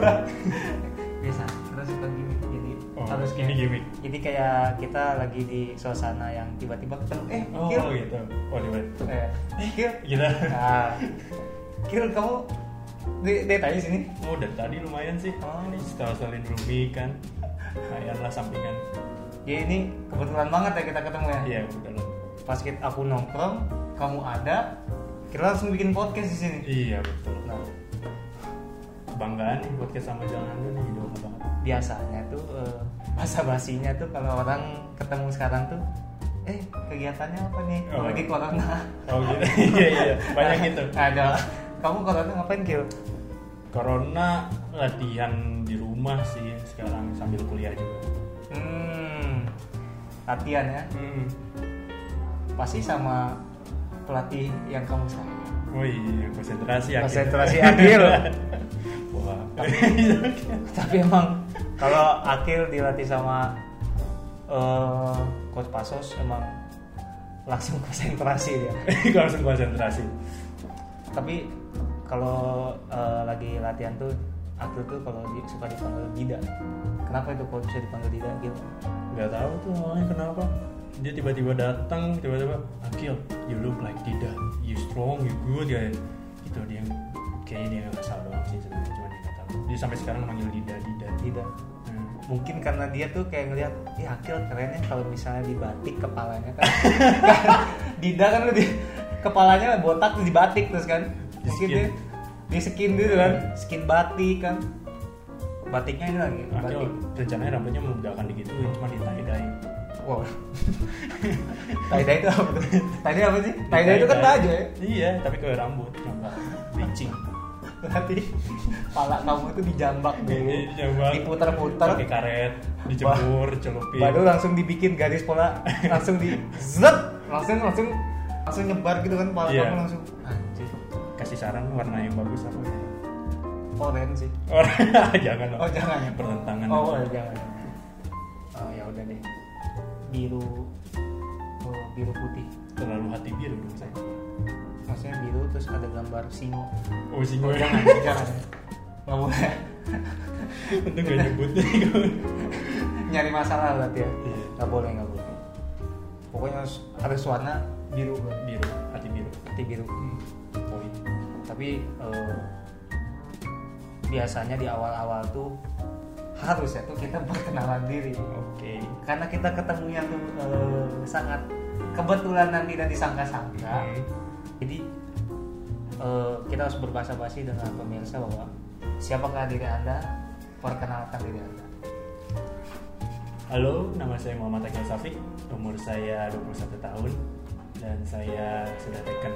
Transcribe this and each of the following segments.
biasa kita suka gini jadi Oh, harus ini kayak gimmick. jadi kayak kita lagi di suasana yang tiba-tiba ketemu eh Oh Kil gitu. Oh lihat. eh Kil Kita. nah Kil kamu di, di tanya sini Oh dari tadi lumayan sih. Oh. Ini setelah salin Rumi kan. Lumayan lah sampingan. ya ini kebetulan banget ya kita ketemu ya Iya lah. pas kita aku nongkrong kamu ada kita langsung bikin podcast di sini Iya betul. nah Kebanggaan nih podcast sama jangan lu nih idola banget. biasanya tuh eh, masa basinya tuh kalau orang ketemu sekarang tuh eh kegiatannya apa nih Oh. lagi corona Oh gitu. Iya iya banyak gitu. ada kamu corona ngapain kil Corona latihan di rumah sih sekarang sambil kuliah juga. hmm latihan ya Hmm. pasti sama pelatih yang kamu sayang Oh iya konsentrasi Akil. konsentrasi Akil Wah. tapi emang kalau Akil dilatih sama eh, coach Pasos emang langsung konsentrasi dia Gak langsung konsentrasi. tapi kalau eh, lagi latihan tuh Akil tuh kalau di- suka dipanggil Dida kenapa itu kalau bisa dipanggil Dida Akil Gak tahu tuh awalnya kenapa. Dia tiba-tiba datang, tiba-tiba Akil, you look like Dida, you strong, you good ya. Itu dia kayaknya dia nggak salah doang sih sebenarnya dia sampai sekarang manggil Dida, Dida. Dida. Hmm. mungkin karena dia tuh kayak ngeliat ih Akil kerennya kalau misalnya dibatik kepalanya kan. Dida kan lebih kepalanya botak tuh dibatik terus kan. Di skin. dia di skin gitu kan. Skin batik kan. Batiknya ini lagi Akil batik. rencananya rambutnya mau gak akan digituin, cuma di tie dye. wow. Tie dye itu apa tuh? Tie dye apa sih? Tie dye itu kan baju ya? Iya, tapi kayak rambut, coba bleaching. Berarti pala kamu itu dijambak dulu diputar-putar pakai karet, dijemur, celupin. baru langsung dibikin garis pola. Langsung di zet. Langsung langsung langsung nyebar gitu kan pala Iya. kamu langsung. Anjir. Kasih saran warna yang bagus apa? Ya? orange sih. Oh, jangan. Oh jangan ya? Pertentangan. oh oh, jangan oh ya udah deh. Biru. Oh, biru putih. Terlalu hati biru dong saya. Maksudnya biru terus ada gambar singo Oh, sih oh, gue. jangan jangan nggak boleh Untung gak nyebut nyari masalah berarti ya Iya. nggak boleh nggak boleh pokoknya harus harus warna biru biru, hati biru. hati biru Poin. tapi eh, biasanya di awal-awal tuh harus ya tuh kita perkenalan diri Oke. karena kita ketemunya tuh eh, sangat kebetulan dan tidak disangka-sangka Hmm. Jadi eh, kita harus berbahasa basi dengan pemirsa bahwa siapakah diri anda perkenalkan diri anda Halo, nama saya Muhammad Akil Safik. Umur saya 21 tahun dan saya sudah taken.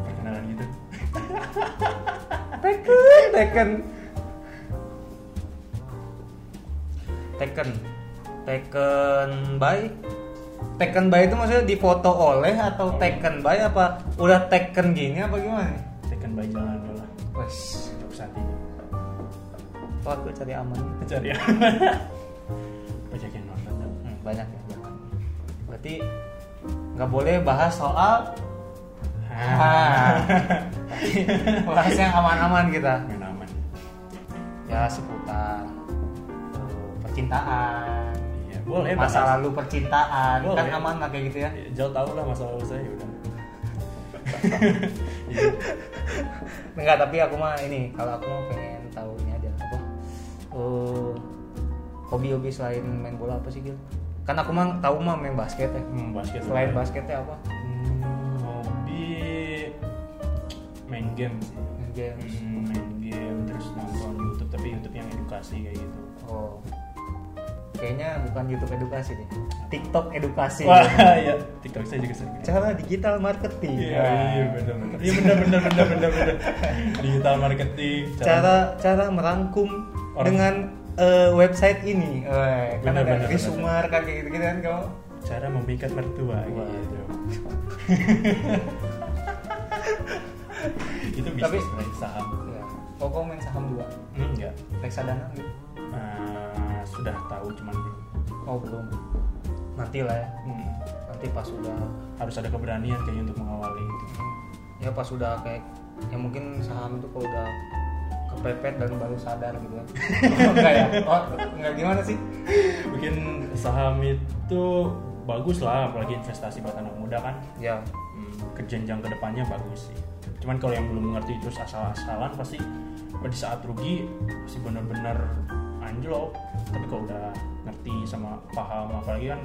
Perkenalan gitu. Tekken, Tekken. Tekken. Tekken by Tekken by itu maksudnya difoto oleh atau Oh. Tekken by apa udah Tekken gini apa gimana? Taken by jalan dulu lah. Wes, Untuk saat ini. oh, aku cari aman. Cari ya. Banyak yang nonton. Hmm, banyak ya. Berarti nggak boleh bahas soal Ah. bahas yang aman-aman kita. Yang aman. Ya seputar percintaan, boleh masa bahas. lalu percintaan Boleh. kan aman lah kayak gitu ya Ya, Jauh tahu lah masa lalu saya udah. Iya. enggak tapi aku mah ini kalau aku mah pengen tahu ini aja apa eh hobi-hobi selain main bola apa sih Gil? kan aku mah tahu mah main basket ya Hmm, basket. selain basketnya apa Hmm, hobi main game sih. main games Hmm, main game terus nonton YouTube tapi YouTube yang edukasi kayak gitu. oh kayaknya bukan YouTube edukasi deh TikTok edukasi Wah, ya TikTok saya juga sering. cara digital marketing Iya, iya benar benar. Iya benar benar benar benar benar. Digital marketing. cara cara merangkum Orang- dengan eh, website ini eh, kan Bener, ada bener, Risumar kan kayak gitu, gitu kan kamu cara memikat mertua Wah. gitu. itu bisnis Tapi- saham. ya. kamu main saham juga Hmm, enggak. reksadana gitu Eh, sudah tahu cuman belum. oh belum. Nanti lah ya. Hmm, nanti pas sudah harus ada keberanian kayaknya untuk mengawali itu. ya pas sudah kayak ya mungkin saham itu kalau udah kepepet dan baru sadar gitu kan oh, enggak ya? Oh enggak gimana sih? Bikin saham itu bagus lah apalagi investasi buat anak muda kan. Ya. Hmm, ke jenjang ke depannya bagus sih. Cuman kalau yang belum mengerti terus asal-asalan pasti pada saat rugi pasti benar-benar anjlok. Tapi kalau udah ngerti sama paham apalagi kan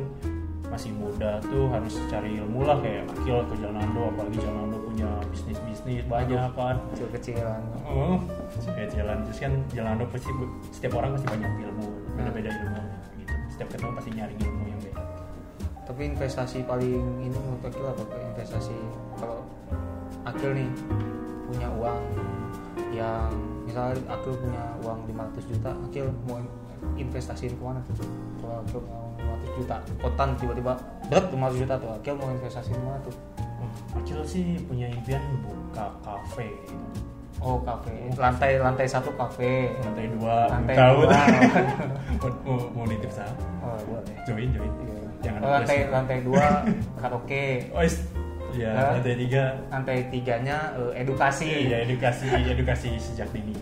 masih muda tuh harus cari ilmu lah kayak Akil ke Jalando apalagi Jalando punya bisnis bisnis banyak kan. kecil kecilan oh jalan terus kan Jalando pasti setiap orang pasti banyak ilmu beda beda ilmu gitu. Setiap ketemu pasti nyari ilmu yang beda. Tapi investasi paling ini menurut Akil apa investasi kalau Akil nih punya uang yang misalnya Akil punya uang 500 juta Akil mau investasiin ke mana tuh kalau Akil mau 500 juta kotan tiba-tiba berat 500 juta tuh Akil mau investasiin ke mana tuh? Oh, Akil sih punya impian buka kafe gitu. oh kafe. Lantai lantai satu kafe. Lantai dua Lantai tahu. dua. mau, mau, nitip saham? Oh boleh join join. Iya. jangan Oh, lantai lantai dua karaoke. Oh is ya lantai tiga. Lantai tiganya eh, edukasi. Iya edukasi edukasi sejak dini.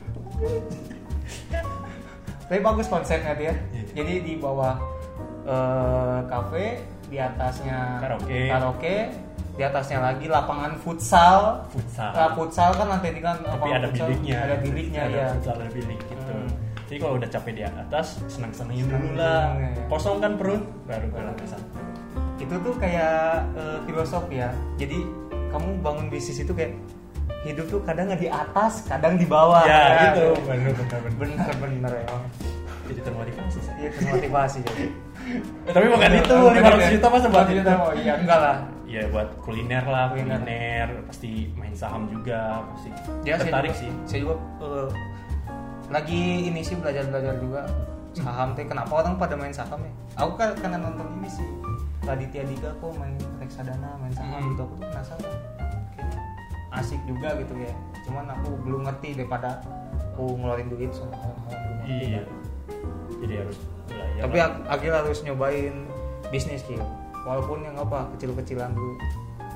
Tapi bagus konsepnya dia. Iya. jadi di bawah kafe di atasnya Karaoke. karaoke di atasnya lagi lapangan futsal. Futsal. Nah, futsal kan lantai tiga tapi lapangan ada futsal, biliknya ada biliknya ada ya futsal ada bilik gitu. Hmm. jadi kalau udah capek di atas senang senangin Senang dulu lah. ya. kosong kan perut baru ke lantai satu itu tuh kayak eh, filosofi ya jadi kamu bangun bisnis itu kayak hidup tuh kadang di atas kadang di bawah ya gitu bener bener bener bener bener ya jadi termotivasi saya iya termotivasi jadi Eh, tapi bukan itu Bener, 500 ya? juta masa buat 500 itu oh iya enggak lah ya buat kuliner lah Kuliner. kuliner, pasti main saham juga pasti Ya, saya tertarik juga- sih Saya juga eh, lagi ini sih belajar-belajar juga saham teh. Kenapa orang pada main saham ya? Aku kan karena nonton ini sih. Raditya Dika kok main reksadana, main saham Hmm. gitu. Aku tuh penasaran. Kayaknya asik juga gitu ya. Cuman aku belum ngerti daripada aku ngeluarin duit sama hal-hal belum ngerti. iya kan. jadi harus belajar Tapi lah. ak- akhirnya harus nyobain bisnis kill. Walaupun yang apa kecil-kecilan dulu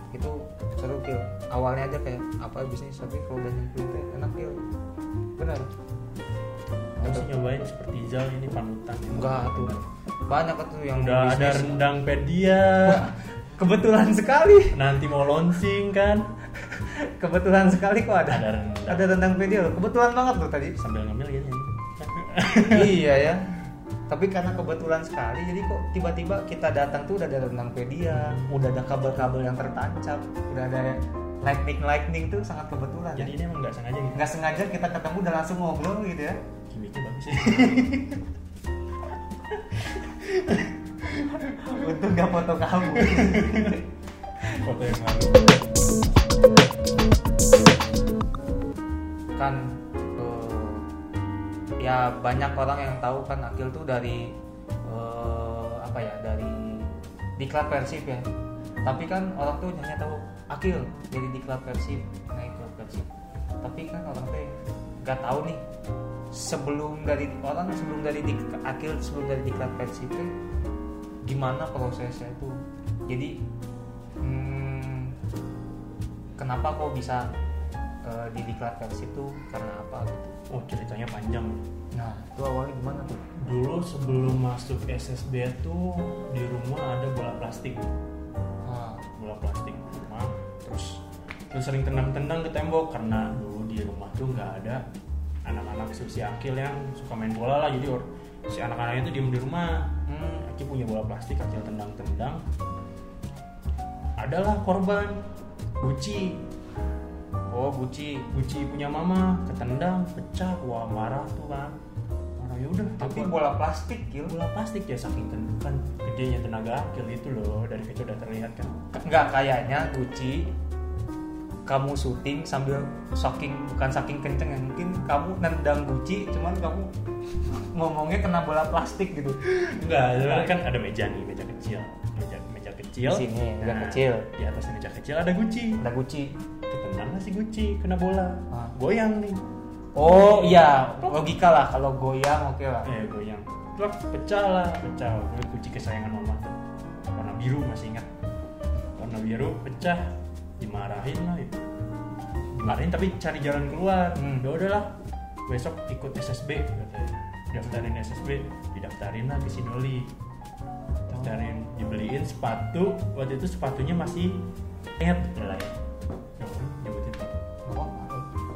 itu seru kill. Awalnya aja kayak apa bisnis tapi kalau udah teh enak kill. Benar. Aku sih nyobain seperti Zal ini panutan Enggak tuh. Banyak tuh yang udah ada bisnis. rendang pedia Kebetulan sekali. nanti mau launching kan Kebetulan sekali kok ada. Ada rendang. Ada rendang pedia loh. Kebetulan banget tuh tadi. sambil ngemil gini iya ya. Tapi karena kebetulan sekali, jadi kok tiba-tiba kita datang tuh udah ada rendang pedia, udah ada kabel-kabel yang tertancap, udah ada lightning lightning tuh sangat kebetulan. jadi ya. ini emang nggak sengaja gitu nggak sengaja kita ketemu udah langsung ngobrol gitu ya. Sih. Untung gak foto kamu. foto yang lalu. Kan eh, ya banyak orang yang tahu kan Akil tuh dari eh, apa ya dari diklat Persib ya. Tapi kan orang tuh hanya tahu Akil jadi diklat Persib. Naik klub Persib. Tapi kan orang tuh nggak tahu nih sebelum dari orang sebelum dari dik, Akil sebelum dari diklat Persib tuh gimana prosesnya itu? Jadi hmm, kenapa kok bisa eh, di diklat Persib tuh karena apa gitu? Oh ceritanya panjang. Nah itu awalnya gimana tuh? Dulu sebelum masuk SSB tuh di rumah ada bola plastik. Ah, bola plastik di rumah. Terus terus sering tendang-tendang ke tembok karena dulu di rumah tuh nggak ada anak-anak si akil yang suka main bola lah. Jadi or- si anak-anaknya tuh diem di rumah. Hmm, Aki punya bola plastik akil tendang-tendang. Adalah korban Guci oh Gucci. Guci punya mama ketendang pecah wah marah tuh kan marah ya udah tapi bola plastik kil bola plastik ya saking ten- kan gedenya tenaga akil itu loh. Dari kecil udah terlihat kan. Nggak kayaknya Gucci kamu syuting sambil saking bukan saking kenceng ya mungkin kamu nendang Gucci cuman kamu ngomongnya kena bola plastik gitu. Enggak sebenarnya kan ada meja nih meja kecil meja meja kecil. Di sini, meja kecil. di atas meja kecil ada Guci ada Gucci. Ketendang lah si Guci kena bola. Ah. goyang nih. Oh iya. Logika lah kalau goyang oke lah. Eh goyang. Plak, pecah lah pecah. Guci kesayangan mama tuh. Warna biru masih ingat. Warna biru pecah dimarahin lah ya. dimarahin tapi cari jalan keluar. Hmm. ya udahlah besok ikut SSB katanya. Daftarin SSB didaftarin lah ke Sidoli daftarin dibeliin sepatu. Waktu itu sepatunya masih net lah ya nyebutin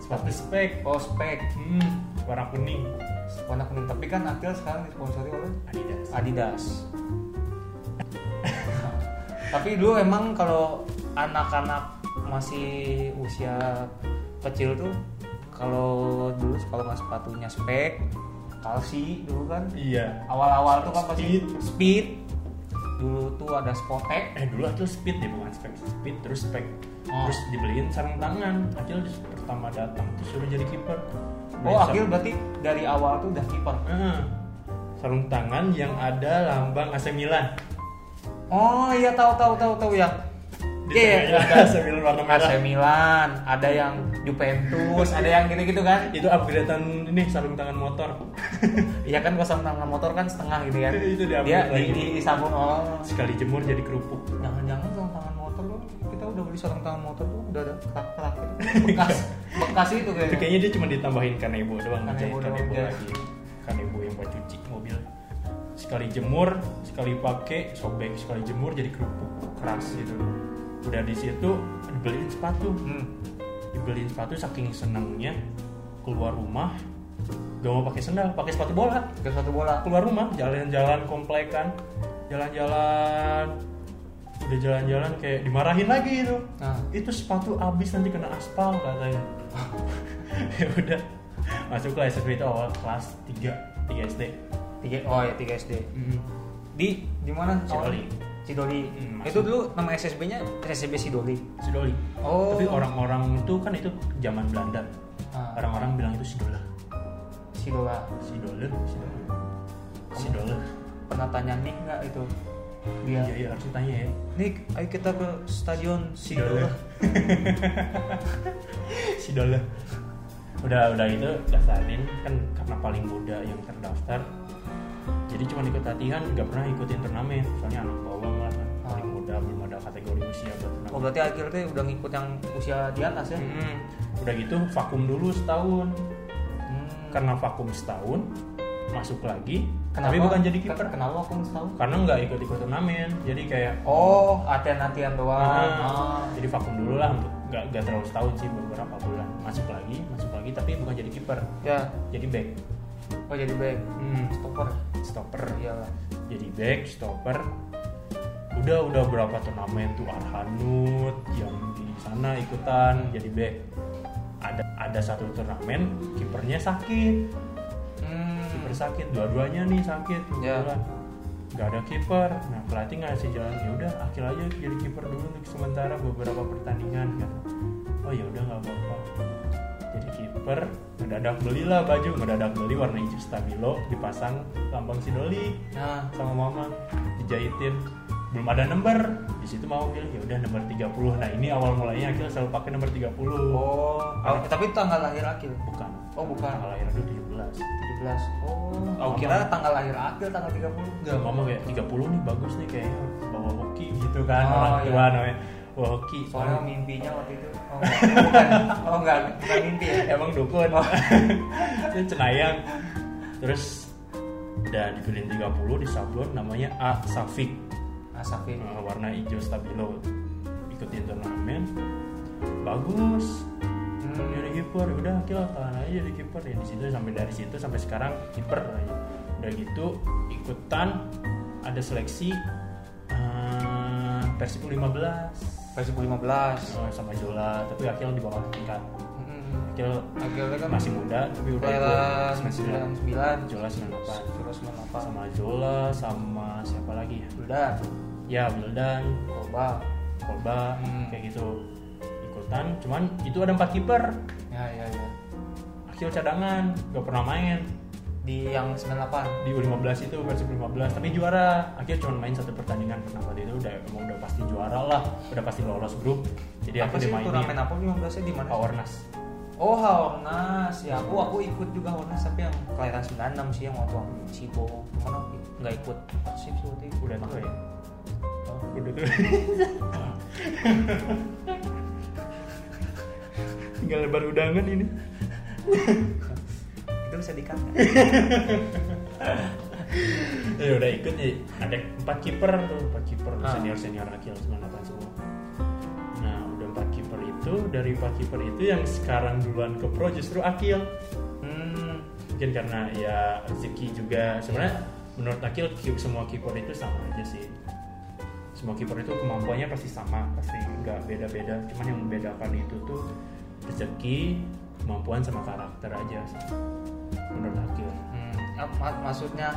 sepatu spek. Oh spek. Hmm, warna kuning. Warna kuning. Tapi kan Akil sekarang disponsori oleh Adidas. Adidas tapi dulu emang kalau anak-anak masih usia kecil tuh kalau dulu kalau nggak sepatunya spek kalsi dulu kan. Iya. Awal-awal tuh kan pasti Speed. speed. Dulu tuh ada spotek eh dulu Akil speed deh bukan spek. Speed terus spek. Oh. terus dibeliin sarung tangan. Akil pertama datang tuh suruh jadi kiper oh Akil sarung- berarti dari awal tuh udah kiper Ah, sarung tangan yang ada lambang AC Milan oh iya tahu tahu tahu tahu ya Di tengahnya ada AC Milan warna merah AC Milan ada yang Juventus ada yang gitu-gitu kan itu upgradean ini sarung tangan motor Iya kan kosong tangan motor kan setengah gitu kan. Itu dia di-upgrade di, di, disambung oh. sekali jemur jadi kerupuk Jangan-jangan sarung tangan motor tuh kita udah beli sarung tangan motor tuh udah ada kerak-kerak gitu. Bekas bekas itu itu kayaknya. kayaknya dia cuma ditambahin kanebo doang Kanebo kanebo ya. lagi kanebo yang buat cuci mobil sekali jemur sekali pakai sobek sekali jemur jadi kerupuk keras gitu. Udah di situ dibeliin sepatu. Hmm. dibeliin sepatu saking senangnya keluar rumah gak mau pakai sendal pakai sepatu bola. Ke satu bola. keluar rumah jalan-jalan komplekan jalan-jalan udah jalan-jalan kayak dimarahin lagi itu. Nah, itu sepatu habis nanti kena aspal katanya. Ya udah masuk ke SSB itu awal kelas 3 3 SD tiga oh ya tiga SD. Di di mana? Sidoli. Sidoli. Hmm, itu dulu nama SSB-nya SSB Sidoli. Sidoli Oh. tapi orang-orang itu kan itu zaman Belanda Ah, orang-orang bilang itu Sidola Sidola. Sidola Sidola Sidola Pernah tanya Nick nggak itu? Dia. iya iya harus tanya ya Nick, ayo kita ke stadion Sidola. Sidola udah udah itu daftarin kan karena paling muda yang terdaftar jadi cuma ikut latihan nggak pernah ikutin turnamen soalnya anak bawang lah kan paling muda belum ada kategori usia buat turnamen Oh berarti akhirnya udah ngikut yang usia di atas ya? Mm-mm. udah gitu vakum dulu setahun Hmm. karena vakum setahun masuk lagi Kenapa? tapi bukan jadi kiper Ken- Kenapa aku mesti tahu? karena nggak ikut ikut turnamen jadi kayak Oh, latihan-latihan doang. Ah, Ah. jadi vakum dulu lah untuk nggak nggak terlalu setahun sih beberapa bulan masuk lagi masuk lagi tapi bukan jadi kiper Ya, jadi back oh jadi back. Hmm, Stopper. stopper Iyalah. jadi back stopper udah udah berapa turnamen tuh Arhanut yang di sana ikutan jadi back ada ada satu turnamen kipernya sakit Hmm. kiper sakit dua-duanya nih sakit Ya. kebetulan nggak ada kiper nah pelatih ngasih jalan ya udah akhir aja jadi kiper dulu untuk sementara beberapa pertandingan kan oh ya udah nggak apa-apa jadi kiper mendadak belilah baju mendadak beli warna hijau stabilo dipasang lambang sidoli Nah, sama mama dijahitin belum ada nomor di situ mau bilang ya udah nomor 30 nah ini awal mulanya Akil selalu pakai nomor 30 oh, oh, tapi tanggal lahir Akil. bukan Oh, bukan. tanggal lahir dulu 17 17. Oh, aku Mama. kira tanggal lahir Akil tanggal 30. Enggak, mama kayak 30 nih bagus nih kayaknya bawa hoki gitu kan Oh, orang iya. tua namanya bawa hoki. Soalnya mimpinya waktu itu. Oh, bukan. Oh, enggak, bukan mimpi ya. emang dukun. Oh. itu cenayang. Terus udah dipilih 30 di sablon namanya A Safik Asafin. Nah, warna hijau stabilo. Ikutin turnamen. Bagus. Hmm. jadi kiper. Udah akhirnya tahan aja jadi kiper. Ya di situ sampai dari situ sampai sekarang kiper udah gitu ikutan ada seleksi eh, Persib 15 Persib 15. Oh, sama Jola tapi akhirnya di bawah tingkat Hmm. akhirnya Akhirnya kan masih muda tapi udah ikut 99. Jola 98 Sudah 98. sama Jola sama siapa lagi ya Udah. ya Wildan Coba. Kolba Hmm. kayak gitu ikutan cuman itu ada empat kiper Ya, ya, ya. akhir cadangan gak pernah main Di yang 98. di U15 itu versi 15 tapi juara. Akhirnya cuma main satu pertandingan. Pernah waktu itu udah emang udah pasti juara lah. Udah pasti lolos grup. Jadi apa sih akhirnya turnamen apa 15 nya di mana? Powernas Oh Haornas ya aku aku ikut juga Haornas tapi yang kelahiran 96 sih yang waktu aku Cibo mana aku nggak ikut. Sih waktu itu? Udah tua ya? Oh. udah tuh tinggal lebar udangan ini bisa dikat nggak? ya udah ikut ya ada empat kiper tuh empat kiper Ah. senior senior akil sembilan delapan semua. Nah udah empat kiper itu dari empat kiper itu yang sekarang duluan ke pro justru akil. Hmm, mungkin karena ya rezeki juga. Sebenarnya menurut akil ki- semua kiper itu sama aja sih. Semua kiper itu kemampuannya pasti sama pasti nggak beda-beda. Cuman yang membedakan itu tuh rezeki kemampuan sama karakter aja sih menurut hmm, ya, mak- maksudnya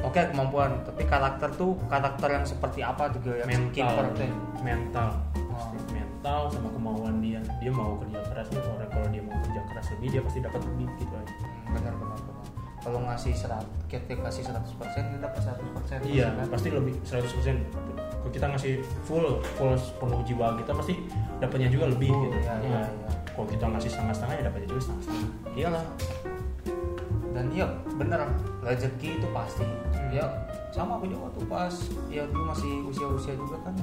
oke kemampuan, tapi karakter tuh karakter yang seperti apa juga yang mental ya? mental Oh. mental sama kemauan dia dia mau kerja keras nih orang kalau dia mau kerja keras lebih dia pasti dapat lebih gitu aja Hmm, benar benar benar. Kalau ngasih serat, kita kasih 100 persen, kita dapat 100 persen. iya pasti lebih 100% kalau kita ngasih full full penuh jiwa kita pasti dapatnya juga lebih Oh, gitu iya, iya, Nah, iya. kalau kita ngasih setengah-setengah ya dapatnya juga setengah-setengah Iyalah. Dan iya bener rezeki itu pasti. Hmm. Ya sama aku juga tuh pas ya dulu masih usia-usia juga kan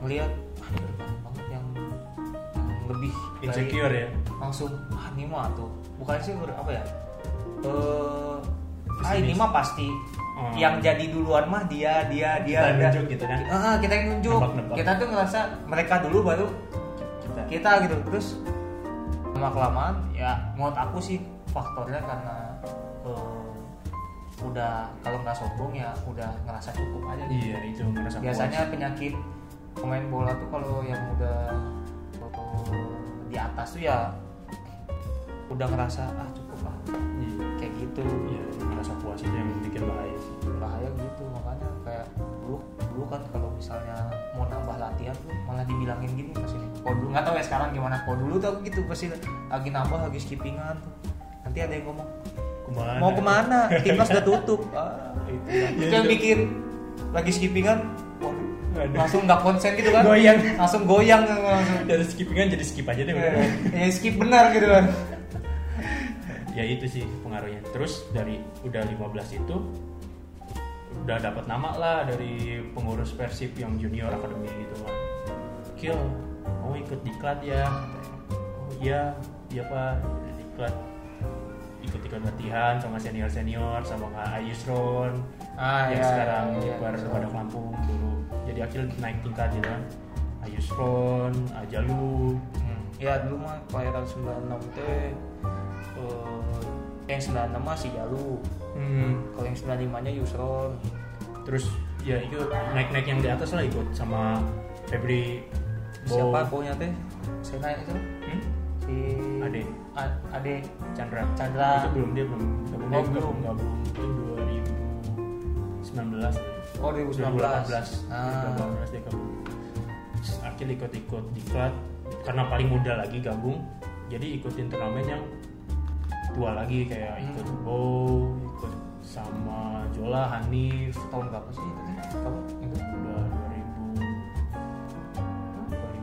melihat ah banyak banget yang, yang lebih insecure ya langsung ah ini mah tuh bukan sih apa ya eh ah ini mah pasti Oh. yang jadi duluan mah dia dia dia Kita ada. nunjuk gitu kan? Ah, ah, kita yang nunjuk Nebak-nebak. kita tuh ngerasa mereka dulu baru kita kita gitu terus lama kelamaan ya menurut aku sih faktornya karena eh, udah kalau nggak sombong ya udah ngerasa cukup aja gitu. iya itu merasa biasanya puas. penyakit pemain bola tuh kalau yang udah di atas tuh ya udah ngerasa ah cukup lah Iya. kayak gitu iya merasa puas itu yang bikin bahaya bahaya gitu makanya kayak dulu dulu kan kalau misalnya mau nambah latihan tuh malah dibilangin gini pas ini dulu nggak tahu ya sekarang gimana kalau dulu tuh gitu pasti lagi nambah lagi skippingan tuh nanti ada yang ngomong ke mana? Mau ke mana? Timnas udah tutup. Ah, itu Ya, yang bikin lagi skippingan waduh, langsung nggak konsen gitu kan? Goyang. langsung goyang langsung. Dari skippingan jadi skip aja deh udah. ya skip benar gitu kan. Ya itu sih pengaruhnya. Terus dari udah 15 itu udah dapat nama lah dari pengurus persib yang junior akademi gitu kan. Kil mau ikut diklat ya? Oh iya. Iya pak. Diklat ikut-ikut latihan sama senior senior sama kak Ayusron ah yang ya, sekarang ya, kiper ya. pada Lampung dulu. Jadi akhir naik tingkat gitu kan. Ayusron Ajalu. Hmm, ya dulu mah kelahiran 96 teh eh, yang 96 mah si Jalu. Hmm. kalau yang 95 nya Yusron terus ya itu naik-naik yang di atas lah ikut sama Febri. Bo- siapa baunya teh Sena itu? Hmm? si Ade. A- Ade Chandra. Chandra. itu belum dia belum. Gabung Oh, belum. nggak belum itu 2019 oh 2019 2018 ah. 2018 dia gabung. Terus akhir ikut-ikut diklat karena paling muda lagi gabung. Jadi ikutin turnamen yang tua lagi. Kayak Hmm. ikut Bo ikut sama Jola Hanif. Tahun berapa sih itu kamu itu udah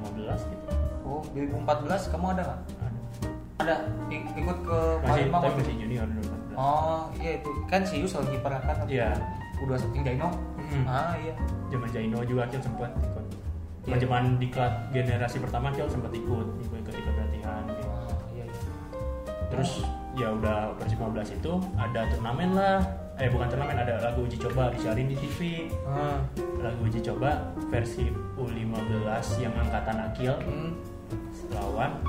2015 gitu. Oh 2014 kamu ada nggak ada ikut ke masih Palembang masih itu? junior 2014 oh iya itu kan si Yus lagi pernah kan Iya. udah satu Jaino Mm-mm. ah iya zaman Jaino juga Akil sempat ikut Iya. zaman diklat generasi pertama Akil sempat ikut ikut ikut ikut latihan gitu. oh, iya iya terus ya udah Persib 15 itu ada turnamen lah eh bukan turnamen ada lagu uji coba disiarin di TV ah. lagu uji coba versi U15 yang angkatan Akil hmm. lawan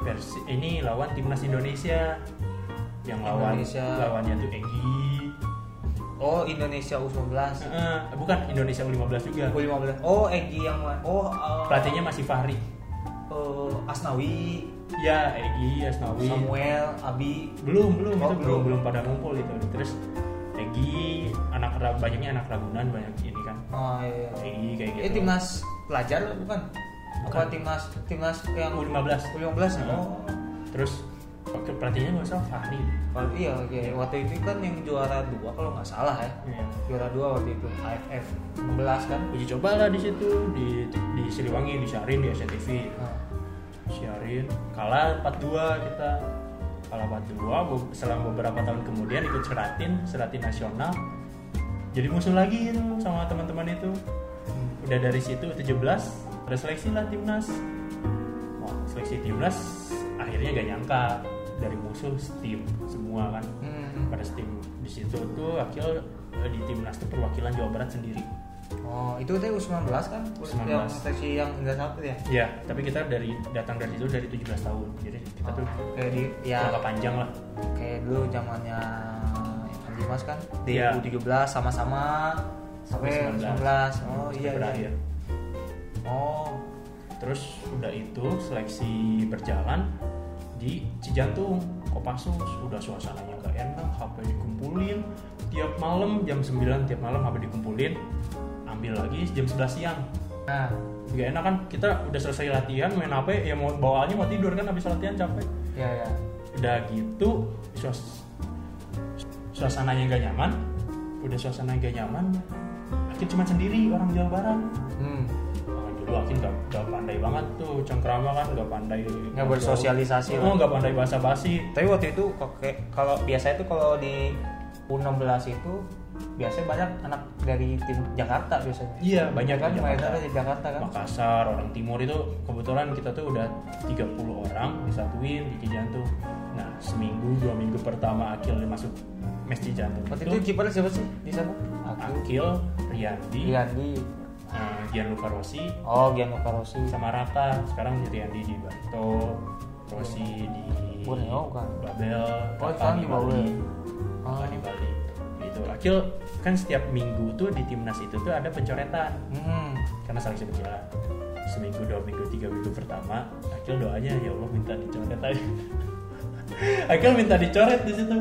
versi ini lawan timnas Indonesia. Yang lawan Indonesia. lawannya tuh Egi. Oh Indonesia U19 Eh, bukan Indonesia U15 juga. U15 oh Egi yang oh uh, pelatihnya masih Fahri. Eh, Asnawi. Ya Egi Asnawi. Samuel Abi. Belum belum Oh, itu belum belum. belum pada ngumpul itu. Terus Egi anak banyaknya anak Ragunan banyak ini kan. Oh iya, iya. Egi kayak gitu. Eh timnas pelajar bukan? Apa timnas timnas yang U15 U15 ya? Hmm. Oh. terus oke, pelatihnya nggak salah Fahri Kalau iya, iya, waktu itu kan yang juara dua kalau nggak salah ya. Iya. Juara dua waktu itu AFF 16 kan. uji coba lah di situ di di Siliwangi di Syarin di SCTV Nah, Syarin kalah 4-2 kita kalah 4-2 be- selang beberapa tahun kemudian ikut Seratin Seratin nasional jadi musuh lagi itu sama teman-teman itu udah dari situ 17 ada seleksi lah timnas Wah, seleksi timnas akhirnya gak nyangka dari musuh steam semua kan Hmm. pada steam di situ tuh Akil eh, di timnas tuh perwakilan Jawa Barat sendiri Oh, itu teh U19 kan? U19. Yang seksi yang enggak satu ya? ya tapi kita dari datang dari situ dari 17 tahun jadi kita tuh Oh, kayak di ya panjang lah kayak dulu zamannya Dimas kan di Iya. U17 sama-sama sampai 19. Oh Sampai iya iya. Oh. Terus udah itu seleksi berjalan di Cijantung, Kopassus, udah suasananya nggak enak, HP dikumpulin tiap malam jam 9 tiap malam HP dikumpulin, ambil lagi jam 11 siang. Nah, Gak enak kan kita udah selesai latihan main HP ya mau bawaannya mau tidur kan habis latihan capek. ya ya. Udah gitu suas suasananya nggak nyaman, udah suasana nggak nyaman, akhirnya cuma sendiri orang Jawa Barat. Hmm. Nah, dulu Akin gak, gak pandai banget tuh cengkrama kan gak pandai Nggak bersosialisasi oh lah. gak pandai bahasa basi Tapi waktu itu kok kayak kalau biasa itu kalau di U16 itu biasanya banyak anak dari tim Jakarta biasanya. iya banyak kan Jakarta. dari Jakarta kan. Makassar orang timur itu kebetulan kita tuh udah 30 orang disatuin di Cijantung nah seminggu dua minggu pertama Akil masuk mes Cijantung Waktu itu kiper siapa sih di sana? Aku, Akil Riyandi Riyandi. Eh, Gianluca Rossi Oh, Gianluca Rossi. sama Rata sekarang Riyandi di Barito Rossi di Borneo kan? Babel Oh, sekarang di Babel. Rata Ah. di Bali gitu Akil kan setiap minggu tuh di timnas itu tuh ada pencoretan Hmm. karena seleksi berjalan seminggu dua minggu tiga minggu pertama Akil doanya ya Allah minta dicoret aja Akil minta dicoret di situ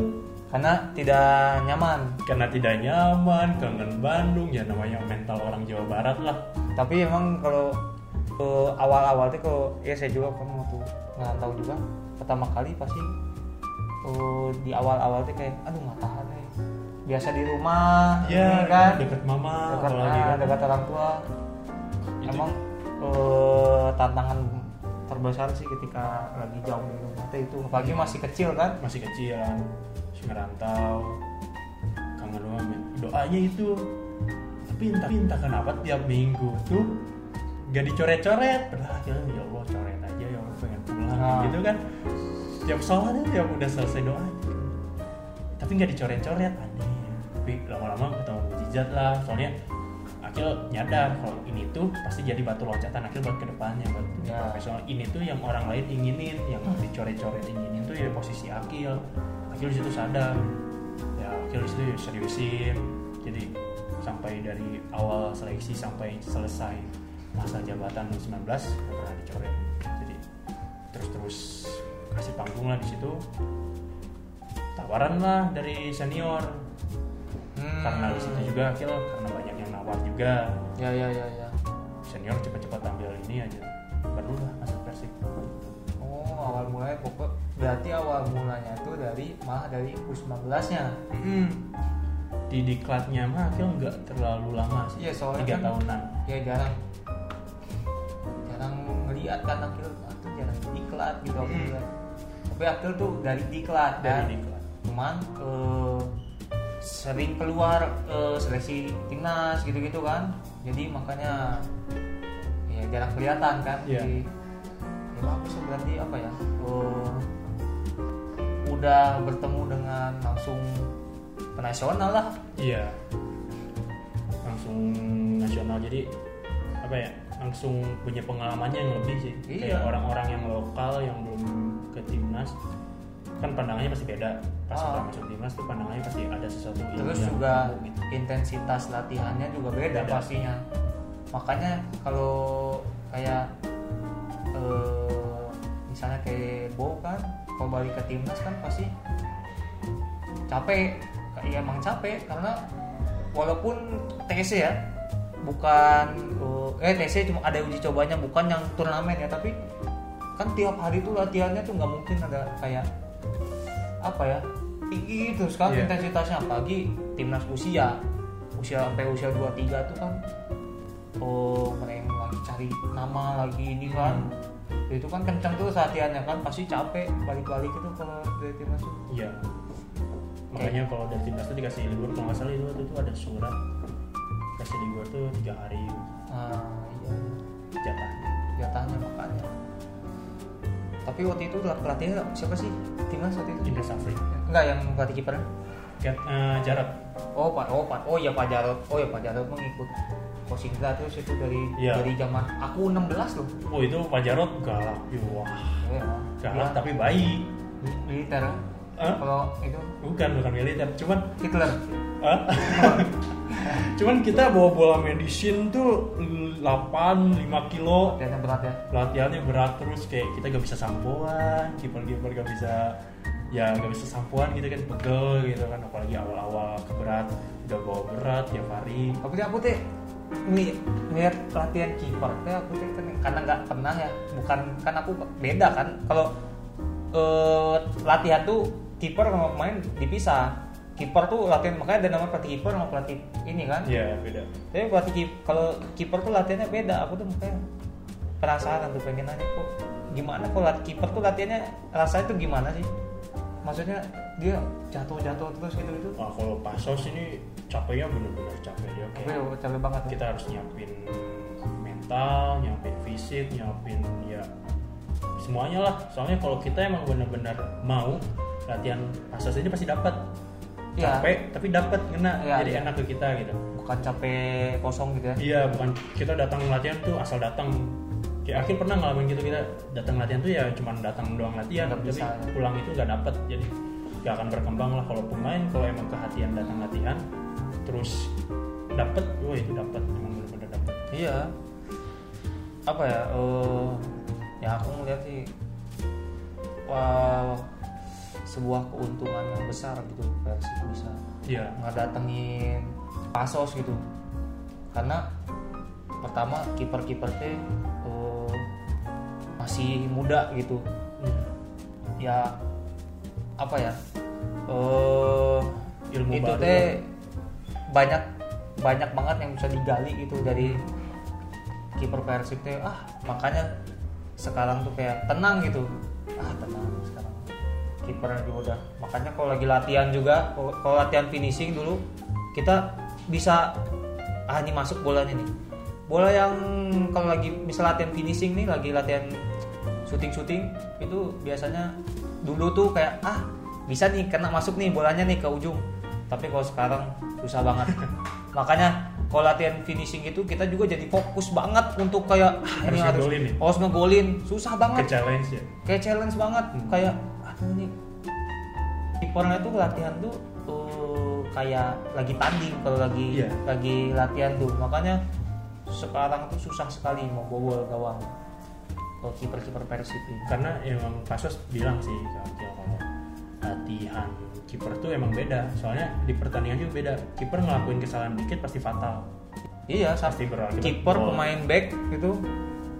Karena tidak nyaman. karena tidak nyaman kangen Bandung ya namanya mental orang Jawa Barat lah Tapi emang kalau eh, awal-awal tuh kalau ya saya juga kan waktu ngerantau juga pertama kali pasti eh, di awal-awal tuh kayak aduh nggak nih. Biasa di rumah, ya ini kan deket mama dekat apalagi ah, kan dekat orang tua. Itu- Emang eh, tantangan terbesar sih ketika lagi jauh dari rumah itu apalagi masih kecil kan masih kecil ngerantau kangen rumah men. doanya itu tapi entah, tapi entah kenapa tiap minggu tuh gak dicoret-coret. Padahal ya Allah coret aja ya Allah pengen pulang Ah. gitu kan. Tiap sholat tiap udah selesai doa. Tapi nggak dicoret-coret aneh. Tapi lama-lama ketemu mujizat lah. Soalnya Akil nyadar kalau ini tuh pasti jadi batu loncatan Akil buat ke depannya buat Ya. profesional. Ini tuh yang orang lain inginin yang dicoret-coret inginin tuh ya posisi Akil Akil di situ sadar. Ya Akil di situ ya seriusin. Jadi sampai dari awal seleksi sampai selesai masa jabatan 19 nggak pernah dicoret. Jadi terus-terus kasih panggung lah di situ. Tawaran lah dari senior. Hmm. karena di situ juga Akil karena banyak yang nawar juga. Ya ya ya ya. Senior cepat-cepat ambil ini aja. Baru lah masuk persib. Oh awal mulanya pokok berarti awal mulanya itu dari malah dari U19 nya di diklatnya mah Akil nggak terlalu lama sih. Iya, soalnya tiga kan- tahunan. ya jarang. Jarang ngeliat kan akhir tuh jarang diklat gitu Hmm. lihat tapi akhir tuh dari diklat dari kan. diklat. Cuman eh, sering keluar eh, seleksi timnas gitu-gitu kan. Jadi makanya ya jarang kelihatan kan. Iya. Jadi, ya bagus berarti apa ya eh, udah bertemu dengan langsung nasional lah iya langsung nasional jadi apa ya langsung punya pengalamannya yang lebih sih Iya. kayak orang-orang yang lokal yang belum ke timnas kan pandangannya pasti beda pas Ah. masuk timnas tuh pandangannya pasti ada sesuatu terus yang juga gitu. intensitas latihannya juga beda, Beda. pastinya makanya kalau balik ke timnas kan pasti capek. Iya emang capek karena walaupun TC ya bukan eh TC cuma ada uji cobanya bukan yang turnamen ya tapi kan tiap hari tuh latihannya tuh nggak mungkin ada kayak apa ya tinggi terus kan Iya. intensitasnya. Apalagi timnas usia usia sampai usia 23 tuh kan oh mereka lagi cari nama lagi ini kan itu kan kencang tuh latihannya kan pasti capek balik-balik itu kalau dari timnas tuh Iya. Makanya kalau dari timnas tuh dikasih libur kalau nggak salah itu waktu itu ada surat kasih libur tuh tiga hari. Nah iya. Jatahnya. jatahnya makanya. Tapi waktu itu pelatihnya siapa sih? Timnas waktu itu? Indra Safri. Enggak yang pelatih kiper Kat, eh, Jarot oh pak oh pak oh ya pak Jarot oh ya pak Jarot mengikut Coach Indra terus itu dari Iya. dari zaman aku 16 loh. Oh itu Pak Jarot galak ya, wah. Ya, galak Dia tapi baik. Militer. Hah? kalau itu? Bukan bukan militer. Cuman Hitler. Cuman kita bawa bola medicine tuh 8 5 kilo. Kayaknya berat ya? Latihannya berat terus. Kayak kita gak bisa sampoan kiper kiper gak bisa ya gak bisa sampoan gitu kan. Pegel gitu kan. Apalagi awal-awal berat udah bawa berat tiap hari. Tapi aku teh nih lihat latihan kiper teh aku teh karena nggak pernah ya bukan kan aku beda kan. Kalau eh, latihan tuh kiper sama pemain dipisah. Kiper tuh latihan makanya ada nama pelatih kiper sama pelatih ini kan. Ya beda. Tapi pelatih kalau kiper tuh latihannya beda aku tuh makanya penasaran tuh pengen nanya kok gimana kalau lat- kiper tuh latihannya rasanya tuh gimana sih? Maksudnya dia jatuh-jatuh terus gitu gitu Wah kalau pasos ini capeknya bener-bener capek dia tapi kayak capek banget ya. kita harus nyiapin mental, nyiapin fisik, nyiapin ya semuanya lah. Soalnya kalau kita emang bener-bener mau latihan pasos ini pasti dapat. Iya. Capek tapi dapat kena Iya, jadi iya. enak ke kita gitu. bukan capek kosong gitu ya Iya, bukan kita datang latihan tuh asal datang. Kayak akhir pernah ngalamin gitu kita datang latihan tuh ya cuman datang doang latihan, Nggak tapi bisa, ya. pulang itu nggak dapet jadi gak akan berkembang lah kalau pemain kalau emang kehatian datang latihan terus dapet, wah itu dapet emang bener-bener dapet. iya apa ya eh ya aku melihat sih wah sebuah keuntungan yang besar gitu Persib bisa Iya. ngedatengin Pasos gitu karena pertama kiper-kiper teh eh, masih muda gitu ya apa ya eh Ilmu itu baru. teh banyak banyak banget yang bisa digali gitu dari kiper Persib teh ah makanya sekarang tuh kayak tenang gitu. Ah tenang sekarang. Kiper juga udah makanya kalau lagi latihan juga kalau latihan finishing dulu kita bisa ah ini masuk bola ini nih. Bola yang kalau lagi misal latihan finishing nih lagi latihan syuting syuting itu biasanya dulu tuh kayak ah bisa nih kena masuk nih bolanya nih ke ujung tapi kalau sekarang susah banget makanya kalau latihan finishing itu kita juga jadi fokus banget untuk kayak ah, ini Harus harus ngegolin ya? harus ngegolin susah banget challenge ya. kayak challenge banget Hmm. kayak aduh nih kipernya tuh latihan tuh uh, kayak lagi tanding kalau lagi Iya. lagi latihan tuh makanya sekarang tuh susah sekali mau bobol gawang kalau kiper kiper persib Karena emang Pasos bilang sih kalau latihan kiper tuh emang beda. Soalnya di pertandingan juga beda. Kiper ngelakuin kesalahan dikit pasti fatal. iya Pasti kiper pemain back itu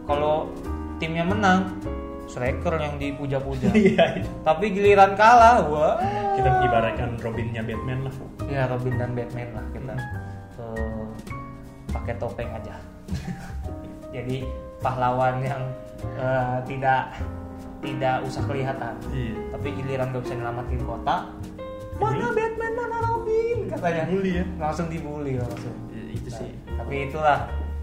kalau timnya menang striker yang dipuja-puja Iya. itu. tapi giliran kalah wah Kita ibaratkan Robinnya Batman lah. ya Robin dan Batman lah kita eh, pakai topeng aja jadi pahlawan yang eh, tidak tidak usah kelihatan Iya. tapi giliran gak bisa nyelamatin kota mana Batman mana Robin? Katanya. Bully ya. langsung dibully langsung. Ya, itu sih. Nah, tapi itulah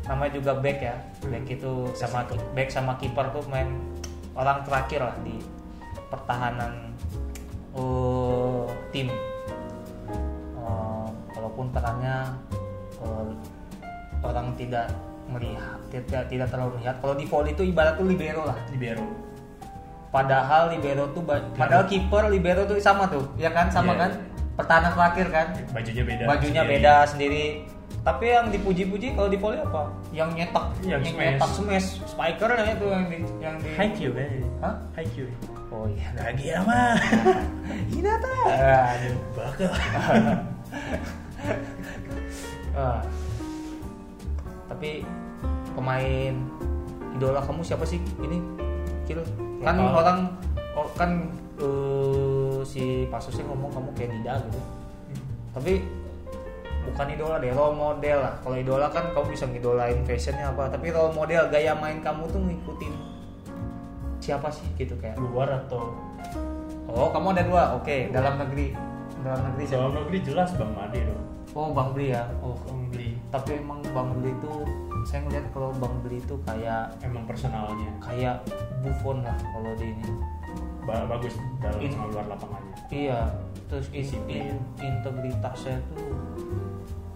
namanya juga back ya. Back itu sama back sama kiper tuh main orang terakhir lah di pertahanan eh, tim. Eh, walaupun perannya eh, orang tidak melihat tidak tidak terlalu melihat. Kalau di volley itu ibarat tuh libero lah Libero. Padahal libero tuh padahal kiper libero tuh sama tuh ya kan sama Iya. kan pertahanan terakhir kan Bajunya beda. bajunya sendiri. beda sendiri tapi yang dipuji-puji kalau di volley apa yang nyetak Yang yang smash. nyetak smash spikernya itu yang di yang di High Q kan. Hah? High Q. oh iya Lagi ama. Hinata aduh Bakal. Ah. tapi pemain idola kamu siapa sih ini Kil kan Lokal. orang oh, kan eh, si Pasosnya ngomong kamu kayak Dida gitu. Tapi bukan idola deh role model lah. Kalau idola kan kamu bisa ngidolain fashionnya apa tapi role model gaya main kamu tuh ngikutin siapa sih gitu kayak. Luar atau? Oh kamu ada dua? Oke dalam negeri. Dalam negeri siapa? Dalam negeri jelas Bang Made dong. oh bang Bri ya? Oh Bang Bli. tapi emang bang beli itu saya ngeliat kalau bang beli itu kayak emang personalnya. kayak Buffon lah kalau di ini. Ba- bagus dalam In- sama luar lapangannya. iya terus in- Disiplin. in- integritasnya tuh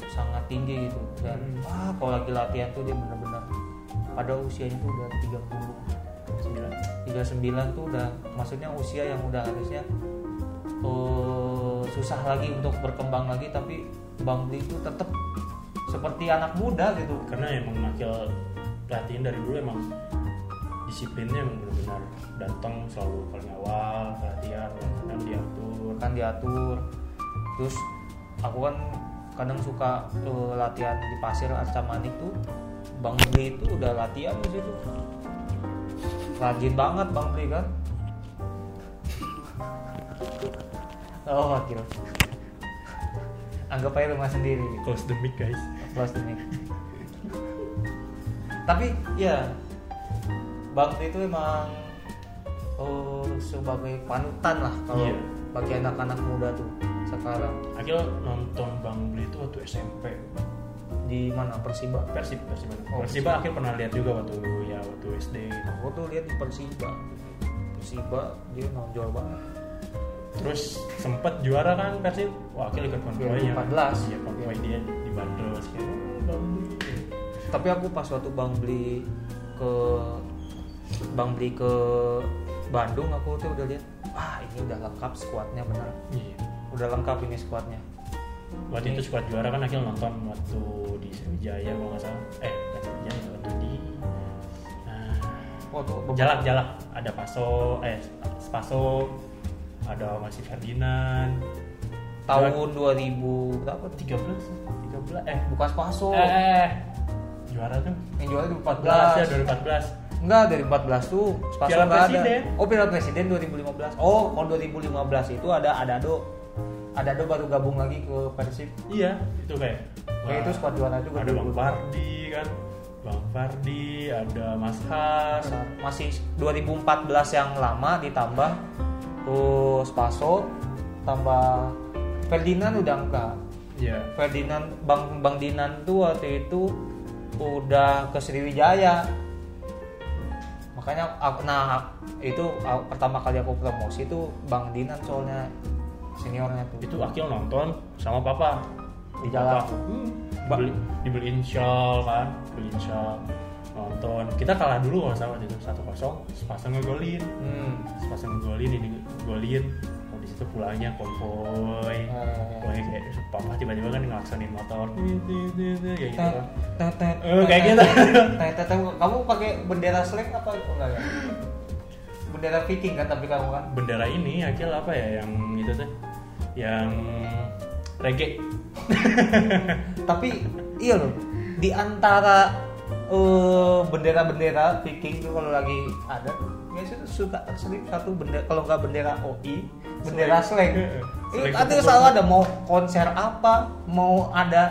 sangat tinggi gitu. Dan Hmm. wah kalau lagi latihan tuh dia benar-benar pada usianya tuh udah 30 sembilan. 39 tuh udah maksudnya usia yang udah harusnya eh, susah lagi untuk berkembang lagi tapi Bang Bli itu tetap seperti anak muda gitu. Karena emang Akil latihan dari dulu emang disiplinnya emang benar-benar datang selalu paling awal latihan kadang diatur. Kan diatur. Terus aku kan kadang suka eh, latihan di pasir Arca Manik tuh Bang Bli itu udah latihan di situ. Rajin banget Bang Bli kan. Oh wakil. Anggap aja rumah sendiri. Close the mic guys close the mic. tapi ya Bang Bli itu emang oh, sebagai panutan lah kalau Iya. bagi anak-anak muda tuh sekarang. Akil nonton Bang Beli itu waktu SMP di mana? Persiba? Persib Persiba. Oh, Persiba Akil pernah lihat juga waktu ya waktu SD aku tuh lihat di Persiba. Persiba dia nonjol banget. Terus sempet juara kan Persib wah Akil ikut konvoynya. 2014. iya konvoy dia di, di tapi aku pas waktu Bang beli ke Bang beli ke Bandung aku tuh udah lihat wah ini udah lengkap skuadnya benar. Iya. Udah lengkap ini skuadnya waktu itu squad juara kan Akil nonton waktu di Sriwijaya kalau nggak salah. Eh bukan Sriwijaya waktu di nah, oh jalak jalak ada Paso eh Spaso ada masih Ferdinand. Tahun 2000 berapa tuh? 13 13 eh. Bukan Spaso eh, eh juara tuh yang juara 14 ya 2014 2014 Enggak, dari 14 tuh Spaso Piala nggak ada. Oh, Piala Presiden 2015. Oh, kalau 2015 itu ada Adado. Adado baru gabung lagi ke Persib. iya itu kayak Kayak itu squad juara juga ada Bang 2015. Fardi kan Bang Fardi ada Mas Har Masih 2014 yang lama ditambah oh, Spaso tambah Ferdinand udah enggak. iya Ferdinand Bang Bang Dinan tuh waktu itu udah ke Sriwijaya. Makanya aku- nah itu aku- pertama kali aku promosi itu Bang Dinan soalnya seniornya tuh. itu Akil nonton sama papa Di jalan. Papa, hmm, dibeli, dibeliin shawl kan beliin shawl nonton kita kalah dulu kalau salah itu satu kosong sepasang ngegolin Hmm. sepasang ngegolin ini golin oh, di situ pulangnya konvoy. Pokoknya kayak papa tiba-tiba kan ngelaksonin motor. Kayak gitu. Tet, kan tet, tet, Eh, kayak gitu. Kamu pakai bendera slang apa enggak ya? Bendera Viking kan tapi kamu kan. bendera ini Akil apa ya yang itu tuh? Yang reggae. Tapi iya loh, di antara eh, bendera-bendera Viking tuh kalau lagi ada biasanya tuh suka terselip satu bendera kalau nggak bendera OI, bendera slang. Slang ada kupu-kupu. selalu ada mau konser apa, mau ada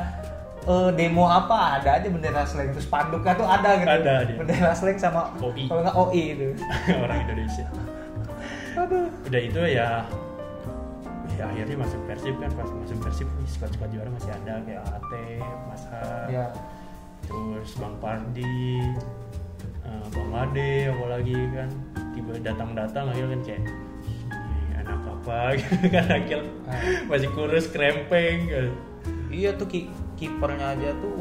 eh, demo apa ada aja bendera slang terus spanduknya tuh ada gitu. Ada dia. Bendera slang sama OI. kalau nggak OI itu. orang Indonesia Aduh. udah itu ya ya akhirnya masuk Persib kan pas masuk Persib squad squad juara masih ada kayak AT, Mas Har, Ya. terus Bang Pardi, eh, Bang Ade apalagi kan tiba datang-datang akhirnya kan kayak "Ih, anak apa gitu kan akhir Ah. masih kurus krempeng gitu. Iya tuh ki kipernya aja tuh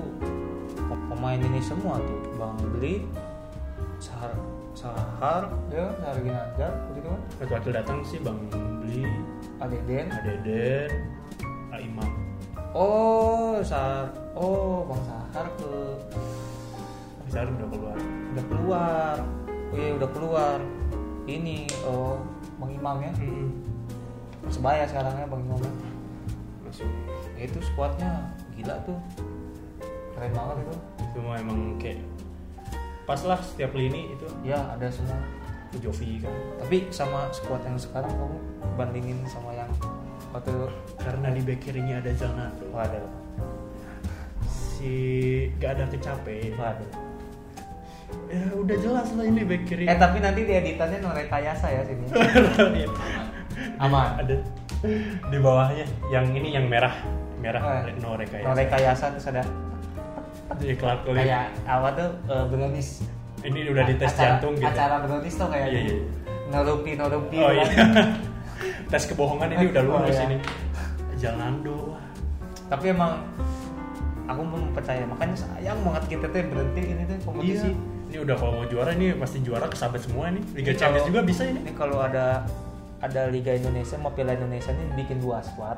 pemain ini semua tuh Bang Beli, Sahar, Sahar, ya Sahar Ginanjar, gitu kan, waktu waktu datang sih Bang Beli, Adeden. Adeden, Imam Oh Sahar, oh Bang Sahar ke Besar udah keluar udah keluar, oh iya udah keluar. Ini oh Bang Imam ya, Mm-mm. Persebaya sekarang ya Bang Imam. ya. masuk Ya, itu skuadnya gila tuh, keren banget itu. semua emang kayak pas lah setiap lini itu Ya ada semua. Jovi kan Tapi sama skuad yang sekarang kamu bandingin sama yang waktu karena di back kirinya ada Zanato waduh si gak ada kecape waduh ya udah jelas lah ini back kiri eh tapi nanti di editannya no rekayasa ya sini Iya. Aman. ada di bawahnya yang ini yang merah merah Eh, no rekayasa no rekayasa terus ada Lee. kayak apa tuh uh, brownies Ini udah di tes acara, jantung gitu. acara brownies tuh kayak Iya, iya. nerupi nerupi Oh iya. tes kebohongan ini udah lulus Oh, iya. ini. Jalando. wah. tapi emang aku belum percaya makanya sayang banget kita tuh berhenti ini tuh kompetisi Iya. Ini udah kalau mau juara ini pasti juara kesabet semua nih. Liga Ini Champions kalau- juga bisa ini. ini kalau ada ada Liga Indonesia mau Piala Indonesia ini bikin dua squad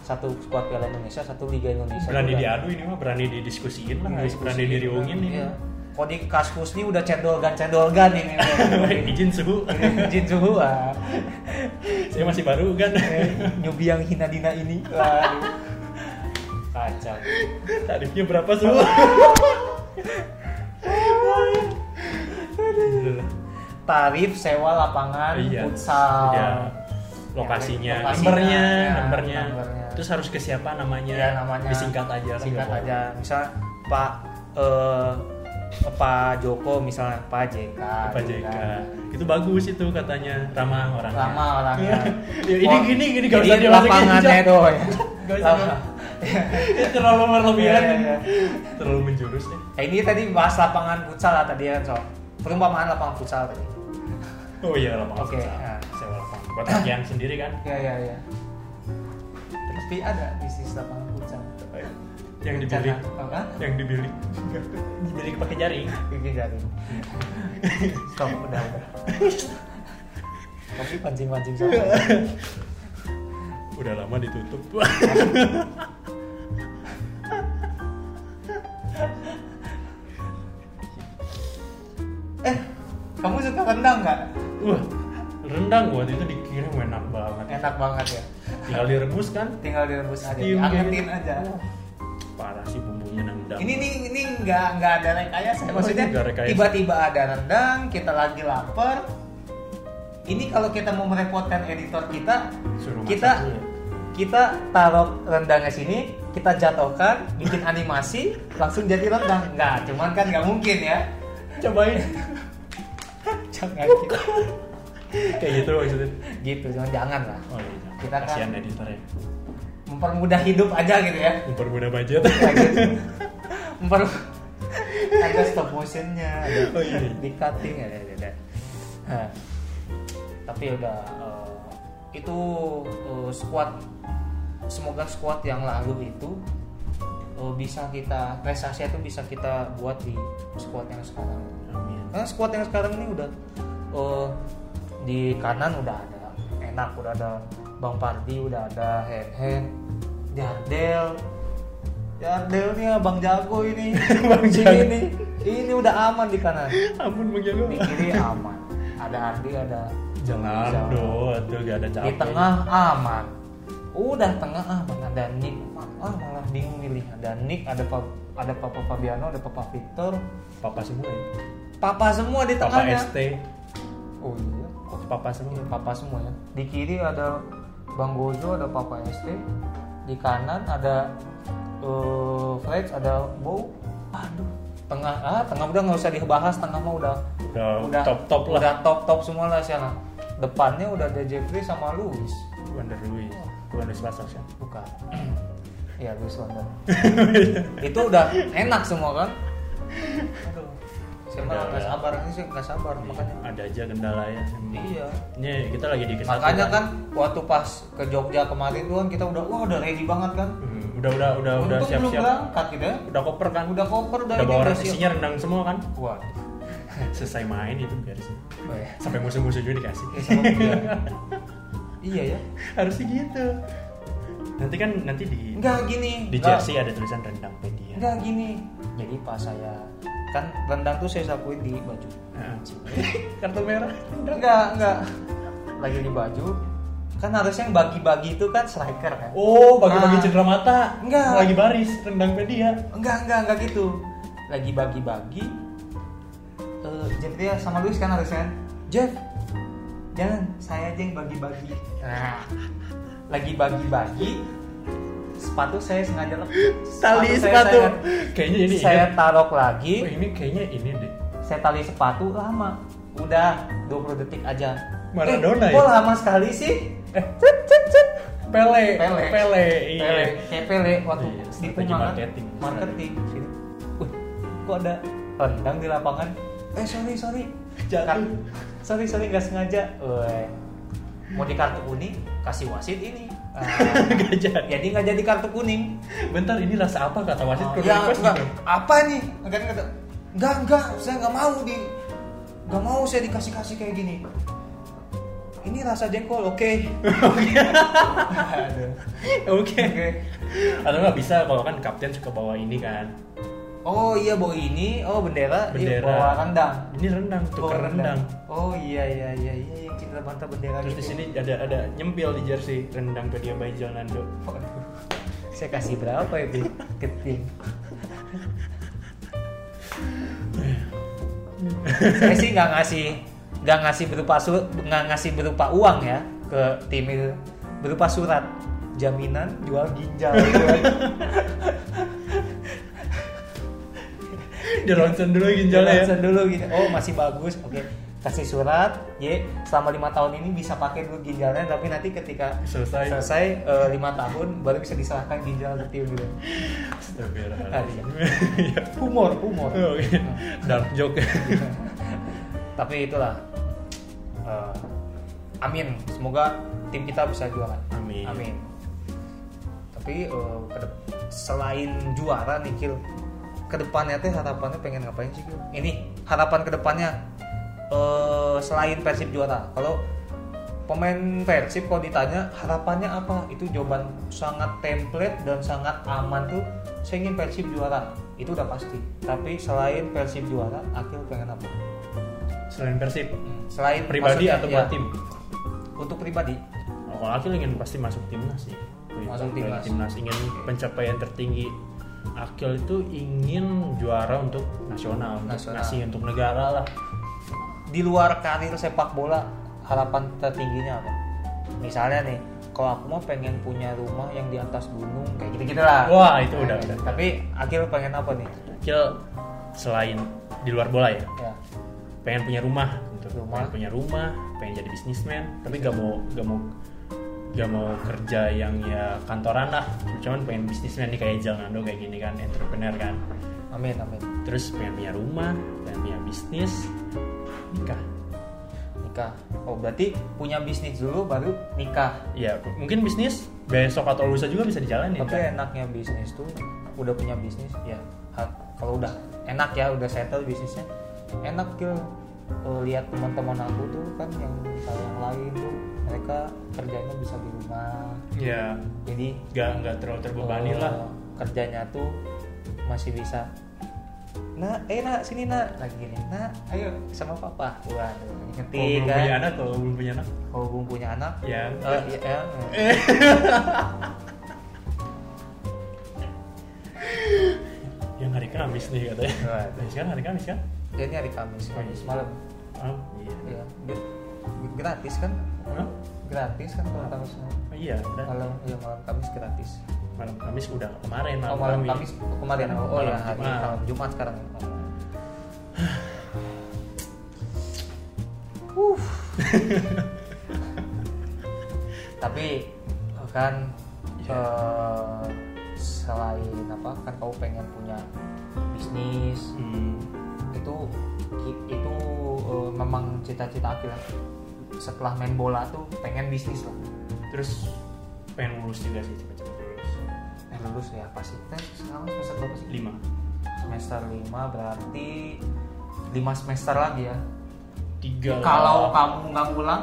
satu squad Piala Indonesia satu Liga Indonesia Berani Udah- diadu ini mah, berani didiskusiin lah, Diskusi berani gitu. diriungin ini. Iya. Kok di kaskus ini udah cendolgan cendolgan ini Izin suhu. izin suhu ah. Saya masih baru kan. Eh, nyubi yang hina dina ini Waduh. kacau Tarifnya berapa suhu? tarif sewa lapangan Iya. futsal Iya. Lokasinya, Lokasinya, nomornya, ya, nomornya. Terus harus ke siapa namanya? ya namanya Disingkat aja. kan, singkat apa-apa. aja misal Pak eh Pak Joko misalnya Pak JK Apa gitu JK? kan. Itu bagus itu katanya ramah orang. lama orangnya Ya, ini Oh, gini gini gak usah dimasukin lapangannya ya Gak usah. Lama- terlalu berlebihan. Iya, iya, Terlalu menjurus deh. Eh, ini tadi bahas lapangan futsal lah tadi kan so perumpamaan lapangan futsal tadi Oh iya lapangan Oke, futsal. ya. Sewa lapangan. Buat latihan sendiri kan. ya ya ya tapi ada bisnis lapangan futsal Yang dibilik. Rencana- Hah? Yang dibilik. dibilik pakai jaring. bikin jaring stop udah udah tapi pancing pancing sama Udah lama ditutup. eh kamu suka rendang nggak Wah, rendang waktu itu dikirim enak banget. enak banget ya Tinggal direbus kan. tinggal direbus aja gitu. aja Parah sih bumbunya nendang. ini nih ini nggak nggak ada rekayasa ya. maksudnya tiba-tiba ada rendang kita lagi lapar ini kalau kita mau merepotkan editor kita Suruh kita ya. kita taruh rendangnya sini kita jatuhkan bikin animasi langsung jadi rendang nggak cuman kan nggak mungkin ya cobain. jangan gitu, Kayak gitu maksudnya. gitu cuman jangan lah Oh iya. Kita kan- Kasihan editornya. mempermudah hidup aja gitu ya Mempermudah budget. Ya, gitu. memper ada stop motionnya ada Oh, iya. di cutting ada ada, ada. Nah, tapi udah eh, itu eh, squad semoga squad yang lalu itu eh, bisa kita prestasi itu bisa kita buat di squad yang sekarang Amin. karena squad yang sekarang ini udah eh, di kanan udah ada enak udah ada Bang Pardi udah ada Hen Hen Jardel Jardel nih Bang Jago ini Bang Jago. ini ini udah aman di kanan Ampun Bang Jago. di kiri aman ada Ardi ada Jangan do, tuh gak ada capek. di tengah aman udah tengah aman ada Nick ah malah bingung milih ada Nick ada Pap, ada Papa Fabiano ada Papa Victor Papa semua ya. Papa semua di Papa tengahnya ST. oh iya Papa semua. Iya, Papa semua ya. Di kiri ada Bang Gojo, ada Papa ST. Di kanan ada eh Flex, ada Bow. Aduh, tengah ah tengah udah nggak usah dibahas, tengah mah udah Udah top-top lah. Udah top-top semua lah sana. Depannya udah ada Jeffrey sama Luis. Wonder Louis. Wonder Spasos kan. Bukan. Iya, Luis Wonder. Itu udah enak semua kan? Aduh. Saya malah Udah, nggak udah. sabar ini sih nggak sabar makanya. Ada aja kendala ya. Iya. Ini kita lagi di kesatuan. Makanya kan waktu pas ke Jogja kemarin tuh kan kita udah wah udah ready banget kan. Hmm, udah udah udah udah Untung belum siap-siap. berangkat gitu ya. Udah koper kan. Udah koper udah, Udah bawa udah siap. isinya rendang semua kan. Wah. Selesai main itu biarin. Oh, ya. Sampai musuh-musuh juga dikasih. Ya. iya ya. Harusnya gitu. Nanti kan nanti di Enggak gini. di jersey ada tulisan rendang pedia. Enggak gini. Jadi pas saya kan rendang tuh saya sapuin di baju. Heeh. Kartu merah. Enggak, enggak. Lagi di baju. Kan harusnya yang bagi-bagi itu kan striker kan. Oh, bagi-bagi Ah. cendera mata. Enggak. Lagi baris rendang pedia. Enggak, enggak, enggak gitu. Lagi bagi-bagi. Eh, Jeff dia sama Luis kan harusnya. Jeff, jangan saya aja yang bagi-bagi. Nah, lagi bagi-bagi. Sepatu saya sengaja lepas. Tali saya- sepatu. saya- Kayaknya ini saya ini. taruh Oh, lagi. ini kayaknya ini deh. Saya tali sepatu lama. Udah 20 detik aja. Maradona eh, ya? Kok lama sekali sih? Eh, cet, cet, cet. Pele. Pele. Pele. Iya. Pele, kayak Pele waktu Iya, di kan? marketing. Marketing. Sini. Wih, kok ada rendang di lapangan eh sorry sorry Jatuh. Sorry sorry nggak sengaja Weh. mau di kartu kuning kasih wasit ini Ah, Nggak jadi. jadi nggak jadi kartu kuning Bentar ini rasa apa kata wasit Oh, ya, enggak. gitu? apa nih enggak enggak enggak enggak saya nggak mau di nggak mau saya dikasih kasih kayak gini ini rasa jengkol oke. Oke. oke Atau nggak bisa kalau kan kapten suka bawa ini kan. Oh iya bawa ini oh bendera, Iya, Bendera. bawa rendang Ini rendang, Bawa tuker rendang. oh iya iya iya iya yang kita bantah bendera Terus di gitu. sini ada ada nyempil di jersey rendang ke dia by Nando. Waduh. saya kasih berapa itu ke tim saya sih nggak ngasih nggak ngasih berupa su- nggak ngasih berupa uang ya ke tim itu berupa surat jaminan jual ginjal Dia ronsen dulu ginjalnya ya. Ronsen dulu gitu oh masih bagus oke kasih surat ye selama lima tahun ini bisa pakai dulu ginjalnya tapi nanti ketika Selesai. selesai eh, lima tahun baru bisa diserahkan ginjal ke tim gitu. Iya. humor humor Oke. Dark joke. tapi itulah eh, amin semoga tim kita bisa juara Amin. amin tapi kedep- selain juara nih Kil ke depannya teh harapannya pengen ngapain sih ini harapan ke depannya eh, selain Persib juara kalau pemain Persib kalau ditanya harapannya apa? Itu jawaban sangat template dan sangat aman tuh saya ingin Persib juara. Itu udah pasti. Tapi selain Persib juara Akil pengen apa? Selain Persib, selain pribadi atau ya, buat tim? untuk pribadi. Oh, kalau Akil ingin pasti masuk timnas sih. Masuk Pribadi timnas. ingin pencapaian tertinggi. Akil itu ingin juara untuk nasional, Nasional. nasi, untuk negara lah. di luar karir sepak bola harapan tertingginya apa misalnya nih kalau aku mah pengen punya rumah yang di atas gunung kayak gitu gitu lah Wah, itu udah, udah. tapi Akil pengen apa nih Akil selain di luar bola ya, ya pengen punya rumah, Rumah. pengen punya rumah, pengen jadi bisnismen, tapi gak mau gak mau gak mau kerja yang ya kantoran lah, cuman pengen bisnismen nih kayak Jalnando kayak gini kan, entrepreneur kan. amin amin Terus pengen punya rumah, pengen punya bisnis, nikah. nikah oh berarti punya bisnis dulu baru nikah Ya mungkin bisnis besok atau lusa juga bisa dijalanin. tapi kan? enaknya bisnis tuh udah punya bisnis ya kalau udah enak ya udah settle bisnisnya enak Kil lihat teman-teman aku tuh kan yang yang lain tuh mereka kerjanya bisa di rumah. Ya jadi nggak nggak terlalu terbebani eh, lah. kerjanya tuh masih bisa. Nak eh nak sini nak. Lagi gini nak ayo. sama papa. Kalau ngerti belum kan? punya anak, kalau belum punya anak, kalau belum punya anak? Ya. eh, ya, ya, eh. Yang hari Kamis nih katanya. Nah, sekarang hari Kamis kan? Ya, ini hari Kamis Kamis malam. Oh, iya. ya di- gratis kan Hah? gratis kan kalau Kamis malam Oh, iya, udah. malam ya malam Kamis gratis malam Kamis udah kemarin oh malam Kamis. Kamis kemarin oh, oh ya Malam hari Jumat. malam Jumat sekarang tapi kan Iya. eh, selain apa kan kau pengen punya bisnis Hmm, itu itu eh, memang cita-cita akhir setelah main bola tuh pengen bisnis lah terus pengen lulus juga sih cepet-cepet lulus. eh lulus ya pasti Nah, sekarang semester berapa sih Lima. semester 5 berarti 5 semester lagi ya Tiga. kalau kamu nggak ngulang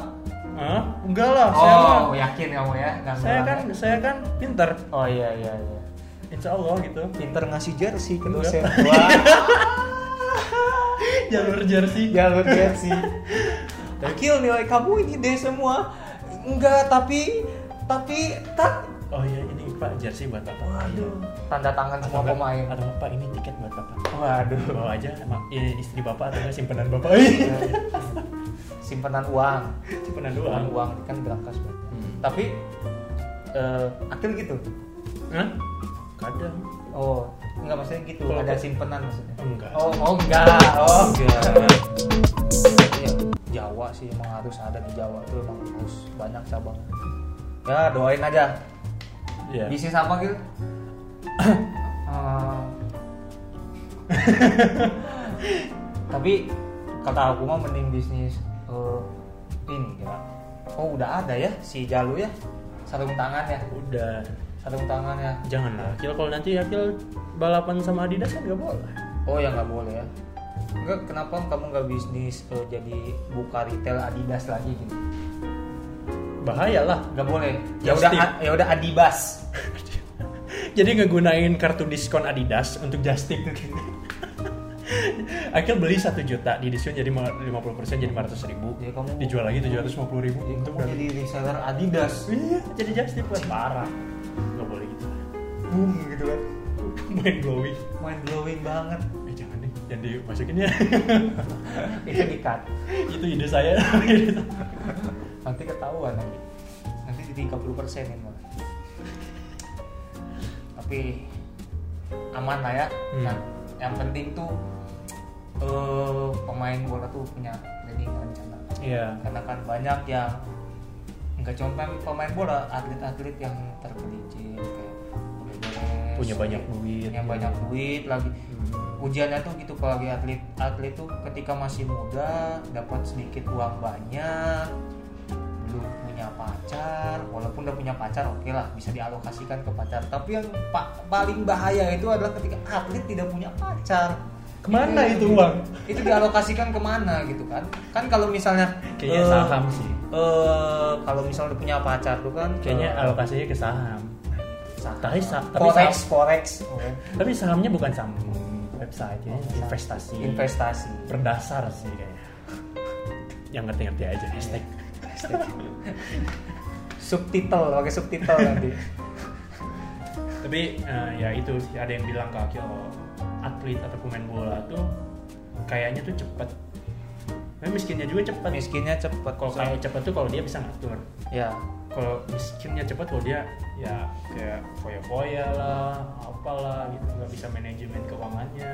Hah? Enggak lah. saya oh mah- yakin kamu ya nggak saya kan ya? saya kan pinter. oh iya iya iya Insya Allah gitu. pinter ngasih jersey ke dosen Jalur jersey. jalur jersey Akil nilai kamu ini deh semua enggak tapi tapi tak Oh iya ini Pak jersey buat Bapak. waduh tanda tangan Atau semua enggak- pemain Atau enggak, Pak ini tiket buat Bapak. waduh Bawa aja sama i- istri Bapak atau simpanan Bapak. Iya. simpanan uang simpanan uang doang. uang kan berangkas Bang. Hmm. tapi eh Akil gitu Hah? Kadang. oh enggak maksudnya gitu Kalau- ada simpenan maksudnya. Enggak. oh oh enggak. Oh enggak. Iya, Jawa sih emang harus ada di Jawa tuh emang harus banyak cabang. Ya doain aja. Iya. bisnis apa gitu Eh, tapi kata aku mah mending bisnis eh, ini ya. Oh udah ada ya si Jalu ya? Sarung tangan ya? Udah sarung tangan ya. Janganlah Akil kalau nanti Akil balapan sama Adidas kan nggak boleh. Oh ya nggak boleh ya. Enggak kenapa kamu nggak bisnis eh, jadi buka retail Adidas lagi gitu? Bahaya lah. Nggak boleh. Ya udah ya udah Adibas jadi ngegunain kartu diskon Adidas untuk just tip Akil beli satu juta di diskon jadi 50% jadi 500 ribu. Jadi kamu- dijual lagi 750 ribu. Jadi untuk kamu jadi reseller Adidas. Iya jadi just tip Wah, parah boom gitu kan. Main glowing mind blowing banget. Eh jangan deh jangan dimasukin ya. Itu di cut itu ide saya. Nanti ketahuan nanti nanti di 30 persenin malah tapi aman lah ya. Hmm. Nah, yang penting tuh eh pemain bola tuh punya planning rencana. Iya. Karena kan banyak yang nggak cuma pemain bola atlet-atlet yang tergelincir kayak Punya banyak duit. punya banyak duit lagi Hmm. ujiannya tuh gitu kalau lagi atlet atlet tuh ketika masih muda dapat sedikit uang banyak belum punya pacar walaupun udah punya pacar oke lah bisa dialokasikan ke pacar tapi yang pa- paling bahaya itu adalah ketika atlet tidak punya pacar Ke mana itu uang? itu dialokasikan ke mana gitu kan kan kalau misalnya Kayaknya eh, saham sih. eh, kalau misalnya udah punya pacar tuh kan Kayaknya eh, alokasinya ke saham. Saham. Tapi tapi forex saham- forex oke. Tapi sahamnya bukan saham website ya, investasi. investasi Berdasar sih kayaknya. Yang ngerti-ngerti aja hashtag. subtitle pakai subtitle nanti Tapi eh, ya itu ada yang bilang ke Akil kalau atlet atau pemain bola tuh kayaknya tuh cepet. Tapi miskinnya juga cepet. miskinnya cepet Kalau kaya cepet tuh kalau dia bisa ngatur. ya Kalau miskinnya cepet kalau dia ya kayak foya-foya lah, apalah gitu nggak bisa manajemen keuangannya.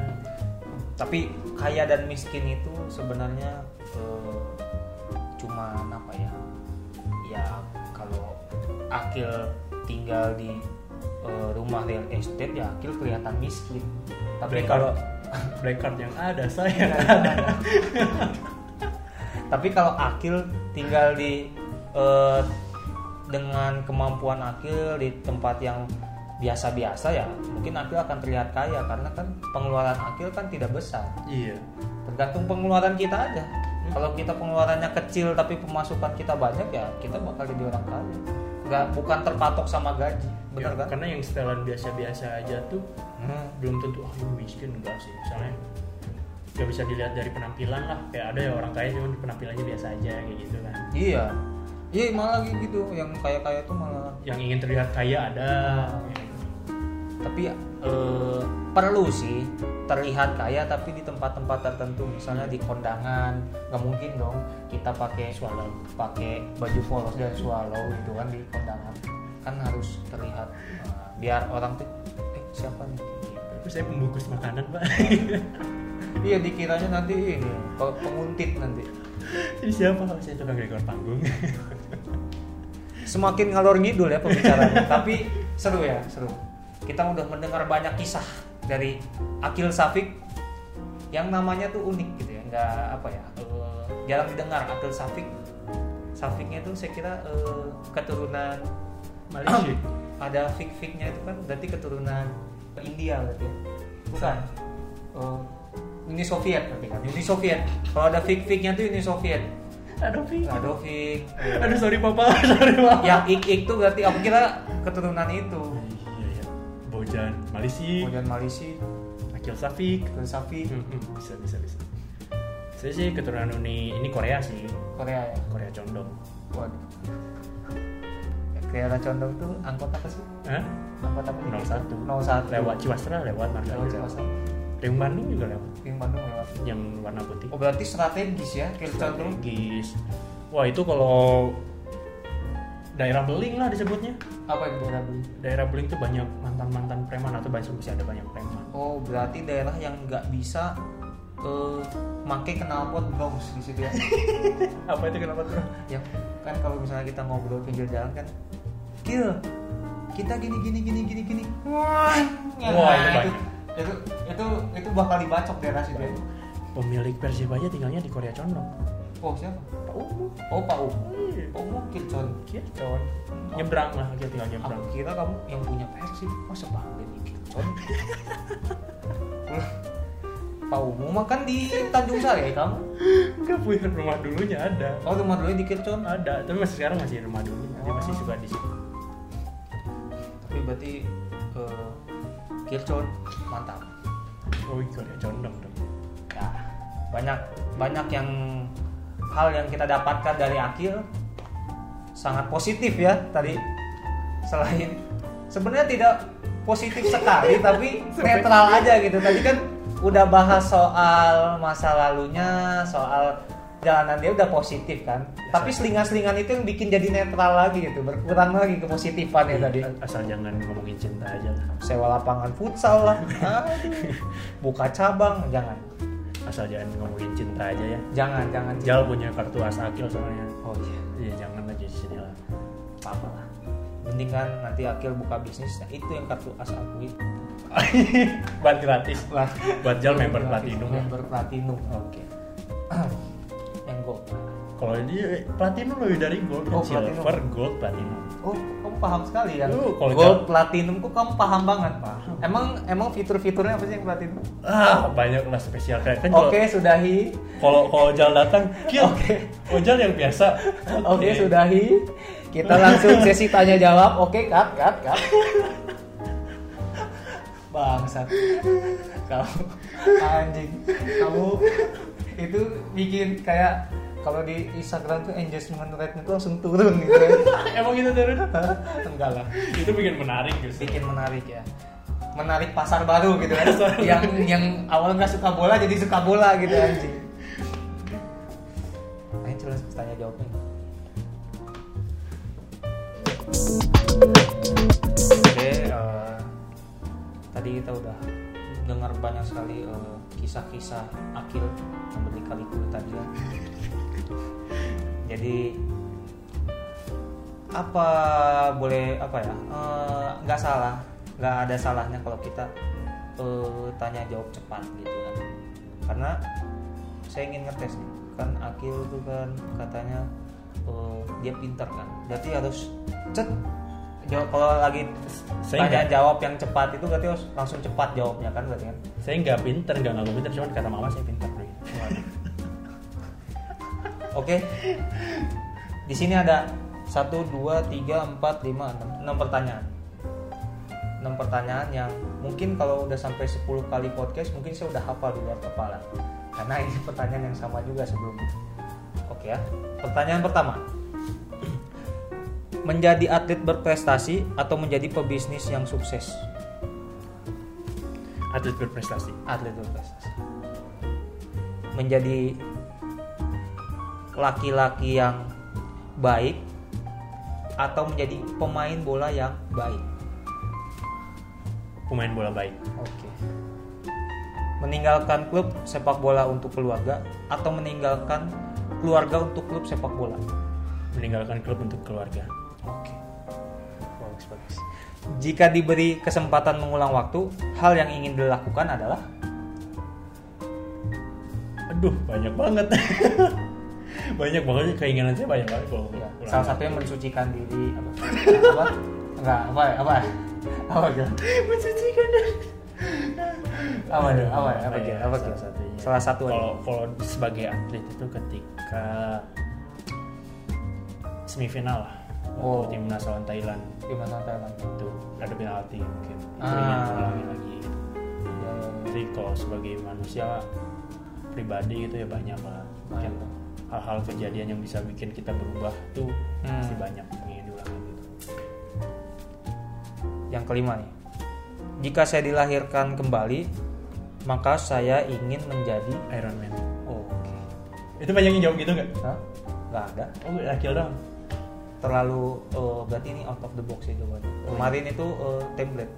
tapi kaya dan miskin itu sebenarnya eh, cuma apa ya ya kalau akil tinggal di eh, rumah real estate ya akil kelihatan miskin tapi Black kalau black card yang ada saya Nggak ada. tapi kalau akil tinggal di eh, dengan kemampuan akil di tempat yang biasa-biasa ya mungkin akil akan terlihat kaya karena kan pengeluaran akil kan tidak besar. Iya. Tergantung pengeluaran kita aja. Kalau kita pengeluarannya kecil tapi pemasukan kita banyak ya kita bakal jadi orang kaya. Nggak bukan terpatok sama gaji benar Ya, kan? karena yang setelan biasa-biasa aja tuh Hmm. belum tentu ah ini miskin enggak sih misalnya. Nggak bisa dilihat dari penampilan lah. Kayak ada ya orang kaya cuma penampilannya biasa aja kayak gitu kan. Iya iya malah gitu yang kaya kaya tuh malah. Yang ingin terlihat kaya ada. Tapi eh, perlu sih terlihat kaya tapi di tempat-tempat tertentu. Misalnya di kondangan nggak mungkin dong kita pakai Swallow. pakai baju polos dan swallow gitu kan di kondangan. Kan harus terlihat eh, biar orang tuh eh siapa nih? Gitu. Terus saya pembungkus makanan pak. Iya dikiranya nanti ini pe- penguntit nanti. Ini siapa? Kalau saya tukang rekor panggung semakin ngalor ngidul ya pembicaraan tapi seru ya seru. Kita udah mendengar banyak kisah dari Akil Safik yang namanya tuh unik gitu ya. Nggak apa ya eh, jarang didengar Akil Safik Safiknya tuh saya kira eh, keturunan Malaysia. Ada fik-fiknya itu kan berarti keturunan India berarti ya? bukan. Eh, Uni Soviet berarti kan Uni Soviet. Kalau ada fik-fiknya tuh Uni Soviet fik eh, aduh sorry papa. Sorry papa. Yang ik-ik tuh berarti aku kira keturunan itu. Iya iya. Bojan Malaysia kemudian Malaysia Akil Safik. Ke Safi Hmm, hmm, bisa bisa bisa. Saya sih keturunan Uni ini Korea sih. Korea ya? Korea condong. Waduh. Korea condong tuh angkot apa sih? Hah? angkot apa nih 01 01 lewat Ciwastra lewat lewat Margahayu Riung Bandung juga lewat. Yang Bandung lewat. Yang warna putih. Oh berarti strategis ya condong strategis. Wah itu kalau daerah beling lah disebutnya. Apa itu daerah beli daerah beling tuh banyak mantan mantan preman atau banyak masih ada banyak preman. Oh berarti daerah yang nggak bisa eh make knalpot bronx di situ ya? Apa itu tuh yang kan kalau misalnya kita ngobrol pinggir jalan kan Kil kita gini gini gini gini gini. Wah Wah, itu banyak. Itu itu itu bakal dibacok di atas itu ya. pemilik Persib aja tinggalnya di Korea Condong. Oh siapa? Pak Umu. Oh pak um Iya. oh mungkin con Kircon nyebrang lah dia tinggal nyebrang. Aku kira kamu yang punya Persib masa bangga nih con Pak Umu mah kan di Tanjung Sari ya kamu? Enggak punya rumah dulunya ada. Oh rumah dulu di Kircon ada tapi masih sekarang masih rumah dulunya. Dia masih suka di situ. Tapi berarti eh, Kircon mantap. Oh iya, Condong dong ya banyak banyak yang hal yang kita dapatkan dari Akil sangat positif ya tadi. Selain sebenarnya tidak positif sekali tapi netral aja gitu. Tadi kan udah bahas soal masa lalunya soal jalanan dia udah positif kan. Tapi selingan-selingan itu yang bikin jadi netral lagi gitu berkurang lagi kepositifannya tadi. asal jangan ngomongin cinta aja. Sewa lapangan futsal lah. Aduh. buka cabang jangan. Asal jangan ngomongin cinta aja ya. Jangan jangan Jal punya kartu as akil soalnya. Oh iya. Iya jangan aja di sini lah. Apa lah. Mending kan nanti Akil buka bisnis nah itu yang kartu as aku itu buat gratis. Lah. Buat Jal member platinum ya. member platinum oke. yang gold. Kalau dia platinum lebih dari gold Oh, kan silver platinum. gold platinum. Oh kamu paham sekali ya. Kalau gold jam- platinum kok kamu paham banget? Paham. emang emang fitur-fiturnya apa sih yang platinum? Ah banyak lah spesial. Kayak kan oke kalau- sudahi. kalau kalau Jal datang Oke. oh Jal yang biasa? Oke. sudahi. Kita langsung sesi tanya jawab. Oke cut cut cut. Bangsat. Kamu anjing. Kamu itu bikin kayak kalau di Instagram tuh engagement rate-nya tuh langsung turun gitu ya. emang gitu turun enggak lah. Itu bikin menarik justru bikin menarik ya. Menarik pasar baru gitu kan. Yang yang awal nggak suka bola jadi suka bola gitu anjing. Ayo coba tanya jawabnya. Oke eh, tadi kita udah dengar banyak sekali eh, kisah-kisah Akil membeli kali tadi ya jadi apa boleh apa ya eh, nggak salah nggak ada salahnya kalau kita eh, tanya jawab cepat gitu kan. Karena saya ingin ngetes nih kan Akil tuh kan katanya eh, dia pintar kan. Berarti harus cet kalau lagi Saya tanya jawab yang cepat itu berarti harus langsung cepat jawabnya kan berarti kan saya nggak pinter nggak ngaku pinter cuman kata mama saya pinter Oke. Di sini ada 1 2 3 4 5 6 6 pertanyaan. 6 pertanyaan yang mungkin kalau udah sampai 10 kali podcast mungkin saya udah hafal di luar kepala. Karena ini pertanyaan yang sama juga sebelumnya. Oke ya. Pertanyaan pertama. Menjadi atlet berprestasi atau menjadi pebisnis yang sukses? atlet berprestasi. Atlet berprestasi. Menjadi laki-laki yang baik atau menjadi pemain bola yang baik? Pemain bola baik. Oke. Meninggalkan klub sepak bola untuk keluarga atau meninggalkan keluarga untuk klub sepak bola? Meninggalkan klub untuk keluarga oke bagus bagus jika diberi kesempatan mengulang waktu hal yang ingin dilakukan adalah aduh banyak banget banyak banget keinginan saya banyak banget kalau Ya, salah satunya mensucikan diri apa? apa? Enggak, apa ya? Apa? Apa gitu? mensucikan Apa tuh? Apa ya? Apa gitu? Apa salah satunya Salah satu kalau kalau sebagai atlet itu ketika semifinal lah Oh. timnas lawan Thailand Gimana Thailand? itu ada penalti mungkin Ah. ingin ulangi lagi Ya, jadi kalau sebagai manusia pribadi itu ya banyak lah mungkin hal-hal kejadian yang bisa bikin kita berubah tuh Hmm. pasti banyak ingin diulangi gitu Yang kelima nih. Jika saya dilahirkan kembali, maka saya ingin menjadi Iron Man oh, oke. itu banyak yang jawab gitu nggak Hah? Nggak ada. oh Akil dong Terlalu eh, berarti ini out of the box ya jawabannya. Kemarin itu eh, template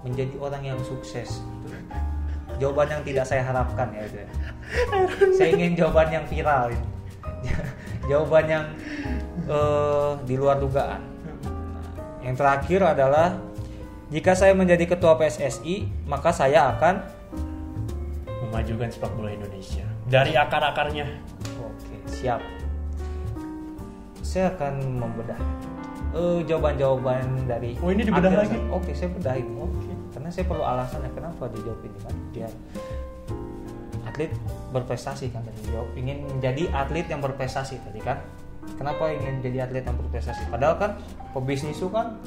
menjadi orang yang sukses. Itu jawaban yang tidak saya harapkan ya itu. ya. saya ingin jawaban yang viral ini. jawaban yang eh, di luar dugaan. Nah, yang terakhir adalah Jika saya menjadi ketua PSSI, maka saya akan Memajukan sepak bola Indonesia dari akar-akarnya. Oke, siap. Saya akan membedah eh, jawaban-jawaban dari Oh, ini dibedah lagi? Oke, saya bedahin. Oke. Karena saya perlu alasannya kenapa dijawab ini kan. Biar atlet berprestasi kan tadi jawab. Ingin menjadi atlet yang berprestasi tadi kan. Kenapa ingin jadi atlet yang berprestasi? Padahal kan pebisnis itu kan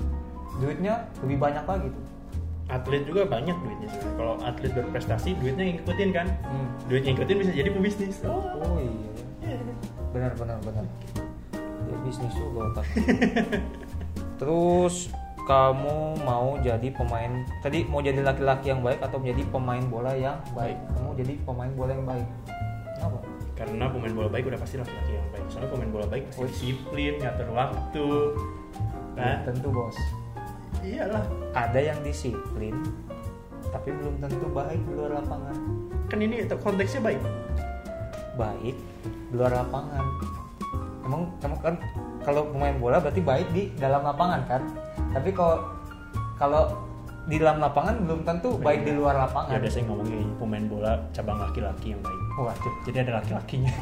duitnya lebih banyak lagi tuh. Atlet juga banyak duitnya sebenarnya. Kalau atlet berprestasi, duitnya ngikutin kan. Hmm. Duitnya ngikutin bisa jadi pebisnis. Oh. Oh iya. Benar benar benar. Ya bisnis juga otak. Terus kamu mau jadi pemain tadi mau jadi laki-laki yang baik atau menjadi pemain bola yang baik? Kamu jadi pemain bola yang baik. Kenapa? Karena pemain bola baik udah pasti laki-laki yang baik. Soalnya pemain bola baik pasti disiplin, ngatur waktu. Kan? Tentu bos. Iyalah. Ada yang disiplin tapi belum tentu baik di luar lapangan. Kan ini konteksnya baik. Baik di luar lapangan. Emang kamu kan kalau pemain bola berarti baik di dalam lapangan kan? Tapi kalau kalau di dalam lapangan belum tentu baik di luar Ya lapangan. udah saya ngomongin pemain bola cabang laki-laki yang baik. Waduh. Jadi ada laki-lakinya.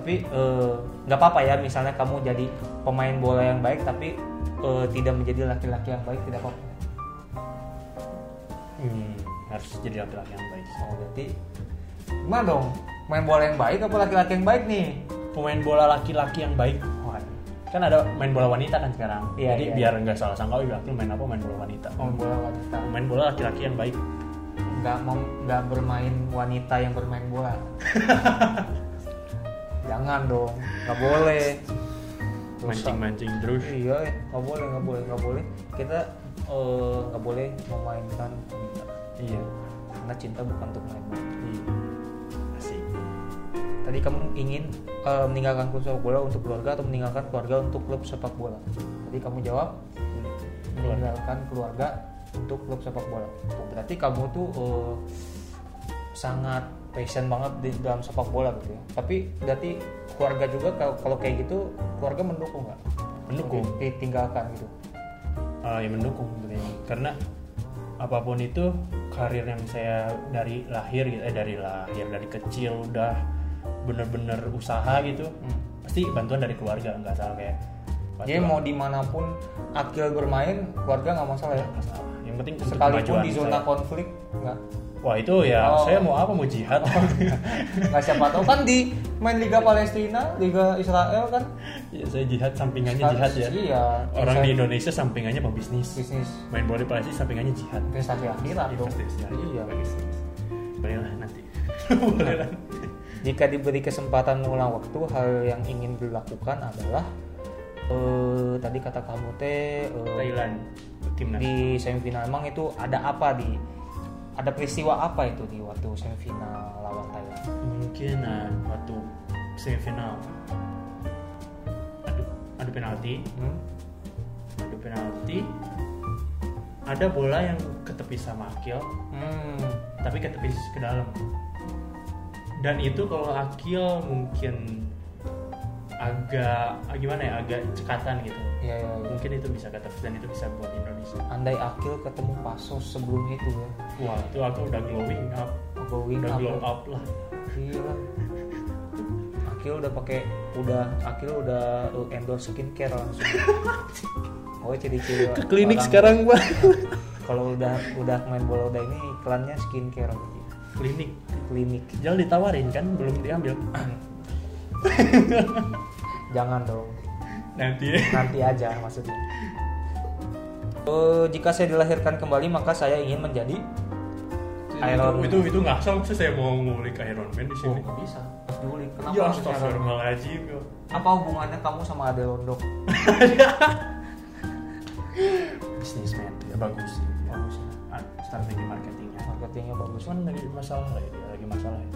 Tapi eh, nggak apa-apa ya misalnya kamu jadi pemain bola yang baik tapi eh, tidak menjadi laki-laki yang baik tidak apa-apa. Hmm, harus jadi laki-laki yang baik. Oh, berarti gimana dong? Main bola yang baik apa laki-laki yang baik nih? Pemain bola laki-laki yang baik. Kan ada main bola wanita kan sekarang. Iya, Jadi iya. biar nggak salah sangka, oh laki main apa main bola wanita. Main bola wanita. Main bola laki-laki yang baik. nggak mau nggak bermain wanita yang bermain bola jangan dong nggak boleh. Mancing-mancing terus. iya nggak boleh nggak boleh nggak boleh kita eh, nggak boleh memainkan wanita Iya. karena cinta bukan untuk main bola Iya. Tadi kamu ingin eh, meninggalkan klub sepak bola untuk keluarga atau meninggalkan keluarga untuk klub sepak bola? Tadi kamu jawab meninggalkan keluarga untuk klub sepak bola. Berarti kamu tuh eh, sangat passion banget di dalam sepak bola gitu ya. Tapi berarti keluarga juga kalau kalau kayak gitu keluarga mendukung nggak? Mendukung. Ditinggalkan gitu. Ah, ya mendukung sebenarnya. Karena apa pun itu karir yang saya dari lahir gitu, eh dari lahir dari kecil udah bener-bener usaha gitu. Hmm. Pasti bantuan dari keluarga nggak salah kayak. jadi mau di mana pun Akil bermain keluarga nggak masalah ya masalah. Yang penting sekalipun di zona saya. konflik nggak Wah itu ya Oh. saya mau apa mau jihad. nggak siapa tahu kan di main Liga Palestina Liga Israel kan ya, saya jihad sampingannya jihad ya. iya Orang Saya- di Indonesia sampingannya pebisnis. bisnis Main bola di Palestina sampingannya jihad. investasi akhirat dong Investasi iya Bagus. Bolehlah nanti. Bolehlah. Jika diberi kesempatan mengulang waktu hal yang ingin dilakukan adalah eh, tadi kata kamu teh eh, Thailand timnas. di semifinal. Emang itu ada apa di ada peristiwa apa itu di waktu semifinal lawan Thailand? Mungkin nah, waktu semifinal. Adu adu penalti. Hmm? adu penalti. Ada bola yang ketepis sama Akil. Hmm. tapi ketepis ke dalam dan itu kalau Akil mungkin agak gimana ya agak cekatan gitu ya, ya, ya. mungkin itu bisa ketepis dan itu bisa buat Indonesia andai Akil ketemu Pasos sebelum itu ya wah itu aku udah glowing up going udah up glow ya. up lah Gila. Akil udah pakai udah Akil udah uh, endorse skincare langsung. Oh jadi ciri ke klinik sekarang bang Kalau udah udah main bola udah ini iklannya skincare berarti. Klinik klinik. jangan ditawarin kan belum diambil Jangan dong. nanti Nanti aja maksudnya. Eh, jika saya dilahirkan kembali maka saya ingin menjadi Iron Man. itu itu nggak asal sih saya mau ngulik Iron Man di Oh, sini nggak bisa. Diulik. Kenapa ya harus Iron Man? astagfirullahaladzim ya. Apa hubungannya kamu sama Ade Londok? businessman ya bagus sih strategi marketingnya Marketingnya bagus. cuman lagi masalah lah ya dia lagi masalah ya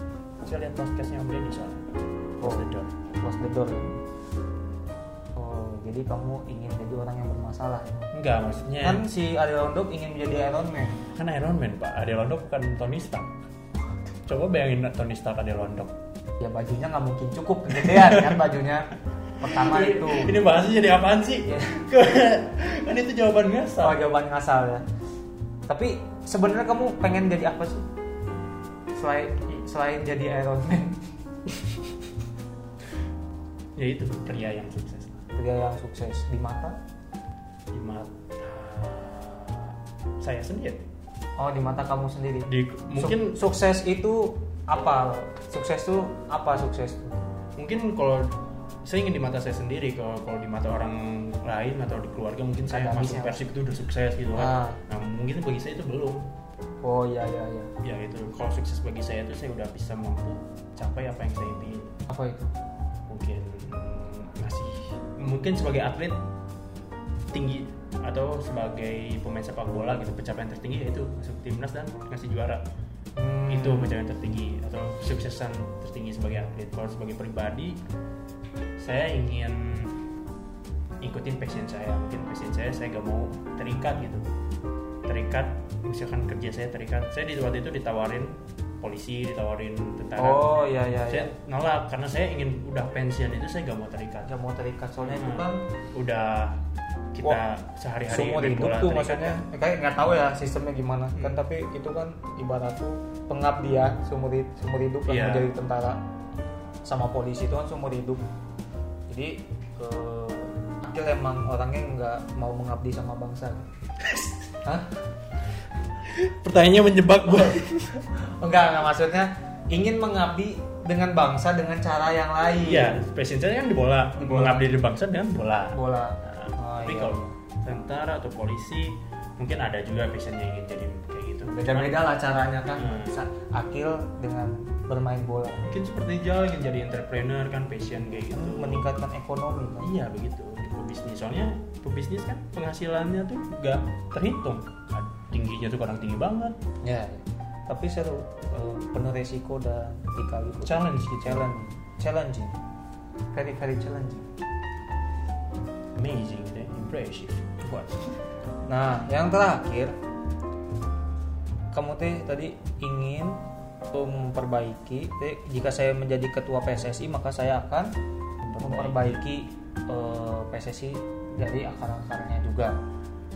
saya lihat podcastnya Om Denny soalnya Close the door close the door ya. Oh, jadi kamu ingin jadi orang yang bermasalah ya? enggak maksudnya Kan si Ade Londok ingin menjadi Iron Man. kan Iron Man pak Ade Londok bukan Tony Stark coba bayangin Tony Stark Ade Londok Ya bajunya nggak mungkin cukup kegedean kan bajunya. pertama itu Ini bahasnya jadi apaan sih? Ya. kan itu jawaban oh, ngasal. jawaban ngasal ya tapi sebenarnya kamu pengen jadi apa sih? Selain selain jadi Iron Man. Ya itu pria yang sukses pria yang sukses. Di mata? Di mata saya sendiri. oh di mata kamu sendiri. Di, Suk- mungkin sukses itu apa? Sukses itu apa sukses itu mungkin kalau saya ingin di mata saya sendiri kalau kalau di mata orang lain atau di keluarga mungkin saya Ada masuk persib itu udah sukses gitu kan. Ah. nah mungkin bagi saya itu belum. Oh iya iya iya. Ya itu kalau sukses bagi saya itu saya udah bisa mampu capai apa yang saya impiin apa itu? Mungkin ngasih mungkin sebagai atlet tinggi atau sebagai pemain sepak bola gitu pencapaian tertinggi yaitu masuk timnas dan ngasih juara. Hmm. itu pencapaian tertinggi atau suksesan tertinggi sebagai atlet. Kalau sebagai pribadi saya ingin ikutin passion saya. Mungkin passion saya saya gak mau terikat gitu. Terikat misalkan kerja saya terikat. Saya di waktu itu ditawarin polisi ditawarin tentara. Oh iya iya saya iya. nolak karena saya ingin udah pensiun itu saya gak mau terikat. Nggak mau terikat soalnya itu Hmm. kan udah kita Wah, sehari-hari seumur bola tuh maksudnya. Ya. kayak nggak tahu ya sistemnya gimana. Kan Hmm. tapi itu kan ibarat tuh pengabdian seumur hid- seumur hidup kan menjadi tentara. Sama polisi itu kan seumur hidup. Jadi eh, Akil emang orangnya nggak mau mengabdi sama bangsa. Hah? pertanyaannya menjebak gue enggak enggak maksudnya ingin mengabdi dengan bangsa dengan cara yang lain. Iya passion saya kan di bola. Di bola. mengabdi di bangsa dengan bola. Bola. Nah, Oh, tapi iya. kalau tentara atau polisi mungkin ada juga passionnya ingin jadi kayak gitu. Beda-beda lah caranya kan. Hmm. Akil dengan bermain bola. Mungkin seperti Jal ingin jadi entrepreneur kan passion kayak gitu. Meningkatkan ekonomi kan. Iya begitu pebisnis. Soalnya pebisnis kan penghasilannya tuh gak terhitung. Tingginya tuh kadang tinggi banget. Ya, tapi seru, eh, penuh resiko dan dikali challenge gitu. Challenge, challenging, very very challenging. amazing gitu ya. Impressive. Buat. Nah, yang terakhir, kamu teh tadi ingin memperbaiki. Teh, jika saya menjadi ketua PSSI, maka saya akan memperbaiki eh, PSSI dari akar-akarnya juga.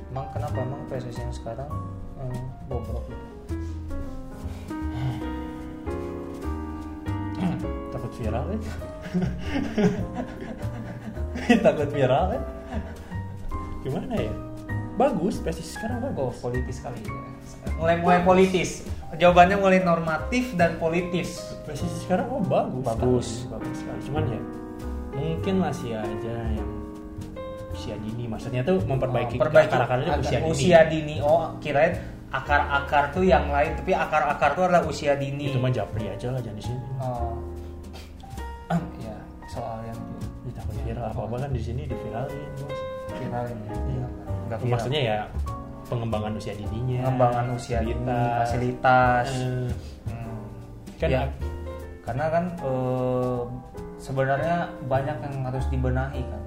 Emang kenapa emang PSSI yang sekarang eh, bobrok gitu? takut viral ya takut viral ya gimana ya bagus PSIS sekarang Oh, bagus politis kali ya. Mulai mulai politis. Jawabannya mulai normatif dan politis. PSIS sekarang oh bagus Bagus. bagus sekali cuman ya mungkin masih aja yang usia dini maksudnya tuh memperbaiki Oh, akar-akarnya akar- usia dini usia dini. Oh, kirain akar-akar tuh yang lain, tapi akar-akar tuh adalah usia dini. itu mah japri aja lah jangan di sini Oh. ya, soal yang Ih, takut viral apa apa kan di sini diviralin bos viral ini. Iya. Enggak viral. maksudnya ya pengembangan usia dininya pengembangan usia dini, fasilitas. fasilitas. Eh, Hmm. kan Ya, karena kan eh, sebenarnya banyak yang harus dibenahi kan.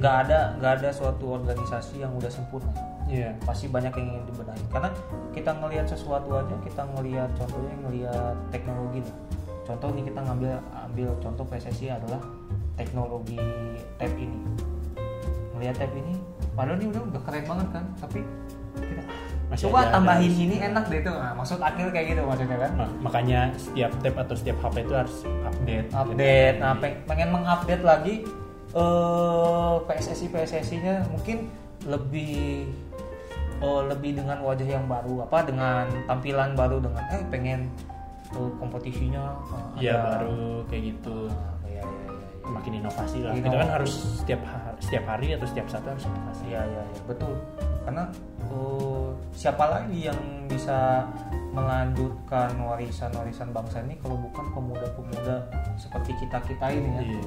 Nggak ada nggak ada suatu organisasi yang udah sempurna. Iya. Pasti banyak yang ingin dibenahi. Karena kita ngelihat sesuatu aja, kita ngelihat contohnya ngelihat teknologi lah. Contoh nih kita ngambil ambil contoh PSSI adalah teknologi tab ini. Ngelihat tab ini, padahal ini udah udah keren banget kan, tapi Masih coba ada tambahin harus- ini enak deh tuh. Nah, maksud akhir kayak gitu maksudnya kan Ma- makanya setiap tab atau setiap HP itu harus update. update nah peng- pengen mengupdate lagi eh PSSI PSSI nya mungkin lebih eh, lebih dengan wajah yang baru apa dengan tampilan baru dengan eh pengen eh, kompetisinya eh, Iya ada- baru kayak gitu. Ah, iya, iya, iya. Makin inovasi lah. Inovasi. Kita kan harus setiap hari, setiap hari atau setiap saat harus inovasi. Iya iya iya betul karena eh, siapa lagi yang bisa melanjutkan warisan-warisan bangsa ini kalau bukan pemuda-pemuda seperti kita kita ini ya Iya.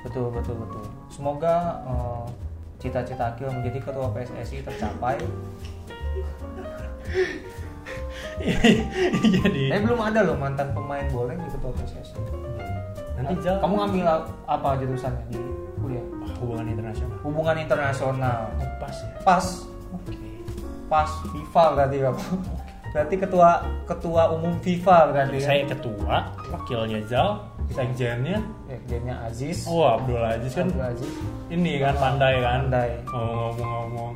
betul betul betul semoga eh, cita-cita Akil menjadi ketua PSSI tercapai Jadi tapi belum ada loh mantan pemain bola yang di ketua PSSI nanti Jal kamu ngambil apa jurusannya di kuliah Ah, hubungan internasional. hubungan internasional Oh, pas ya. pas. Pas FIFA berarti kamu berarti ketua ketua umum FIFA berarti ya? Saya ketua, wakilnya Zal, sekjennya. Sekjennya Aziz. Oh Abdul Aziz kan Abdul Aziz. ini kan pandai kan? Pandai. ngomong-ngomong.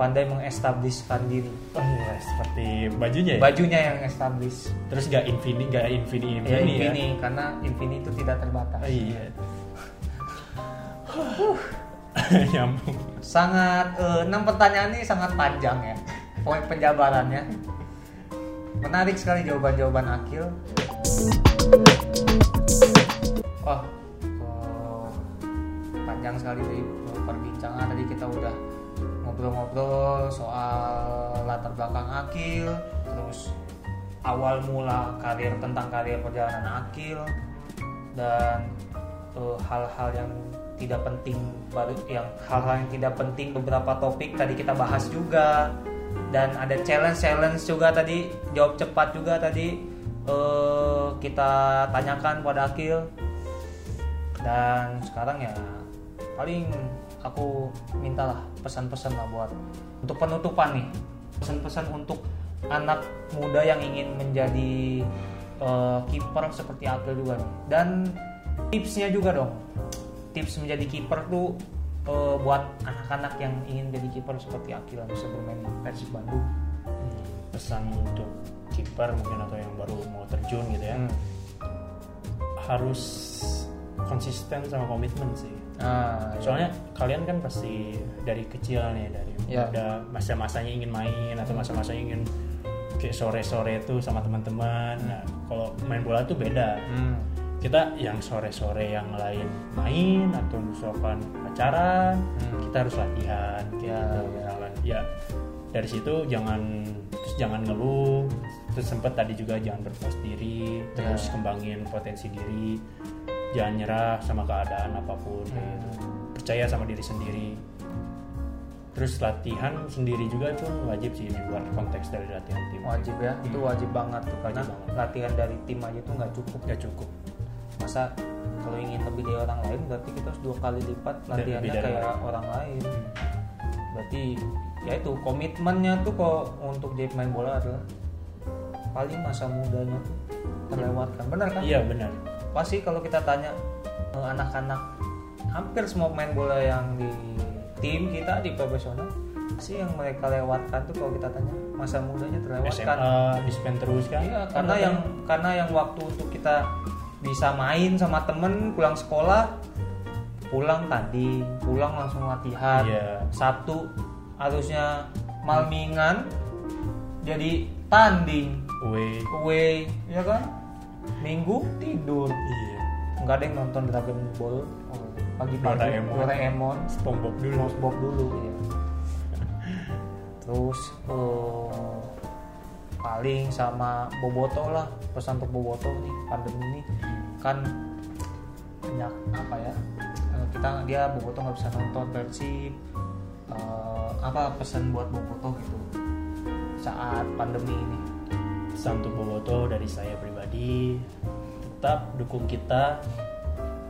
Pandai mengestabliskan diri. Oh iya seperti bajunya ya? Bajunya yang establish terus gak infini gak infini ya infini ya, karena Infini itu tidak terbatas. Oh, iya. Nyambung sangat eh, enam pertanyaan ini sangat panjang ya poin penjabarannya. Menarik sekali jawaban-jawaban Akil. Wah eh, panjang sekali dari eh, perbincangan. Tadi kita udah ngobrol-ngobrol soal latar belakang Akil terus awal mula karir tentang karir perjalanan Akil dan hal-hal yang tidak penting baru yang hal-hal yang tidak penting beberapa topik tadi kita bahas juga. Dan ada challenge challenge juga tadi jawab cepat juga tadi eh, kita tanyakan pada Akil. Dan sekarang ya paling aku mintalah pesan-pesan lah buat untuk penutupan nih pesan-pesan untuk anak muda yang ingin menjadi eh, kiper seperti Akil juga nih. Dan tipsnya juga dong tips menjadi kiper tuh eh, buat anak-anak yang ingin jadi kiper seperti Akil yang bisa bermain di Persib Bandung. Pesan untuk kiper mungkin atau yang baru mau terjun gitu ya. Hmm. harus konsisten sama komitmen sih. Nah, soalnya kalian kan pasti dari kecil nih dari Ya. muda masa-masanya ingin main atau masa-masanya ingin kayak sore-sore itu sama teman-teman. Nah kalau main bola tuh beda. Hmm. Kita yang sore-sore yang lain main atau misalkan pacaran Hmm. kita harus latihan Ya, gitu. ya. Misalkan, ya dari situ jangan terus jangan ngeluh terus sempet tadi juga jangan berpuas diri terus Ya. kembangin potensi diri jangan nyerah sama keadaan apa pun Hmm. gitu. percaya sama diri sendiri terus latihan sendiri juga itu wajib sih di luar konteks dari latihan tim wajib ya itu wajib banget tuh karena Wajib banget. latihan dari tim aja tuh nggak cukup nggak cukup masa kalau ingin lebih dari orang lain berarti kita harus dua kali lipat latihannya lebih dari kayak orang. orang lain berarti ya itu komitmennya tuh kok untuk jadi pemain bola adalah paling masa mudanya tuh terlewatkan. Benar kan? Iya benar. Pasti kalau kita tanya eh, anak-anak hampir semua pemain bola yang di tim kita di profesional sih yang mereka lewatkan tuh kalau kita tanya masa mudanya terlewatkan. SMA dispen terus kan? Iya, karena yang karena yang waktu untuk kita bisa main sama temen pulang sekolah pulang tadi pulang langsung latihan. Iya. Sabtu harusnya malmingan jadi tanding. Away. away ya kan? Minggu tidur. Iya. Nggak ada yang nonton Dragon Ball. Oh, pagi-pagi. Doraemon. Doraemon. SpongeBob dulu. SpongeBob dulu ya. Terus eh, paling sama Boboto lah. Pesan untuk Boboto nih pandemi ini kan banyak apa ya eh, kita dia Boboto nggak bisa nonton Persib Eh, apa pesan buat Boboto gitu. Saat pandemi ini. Pesan untuk Boboto dari saya pribadi tetap dukung kita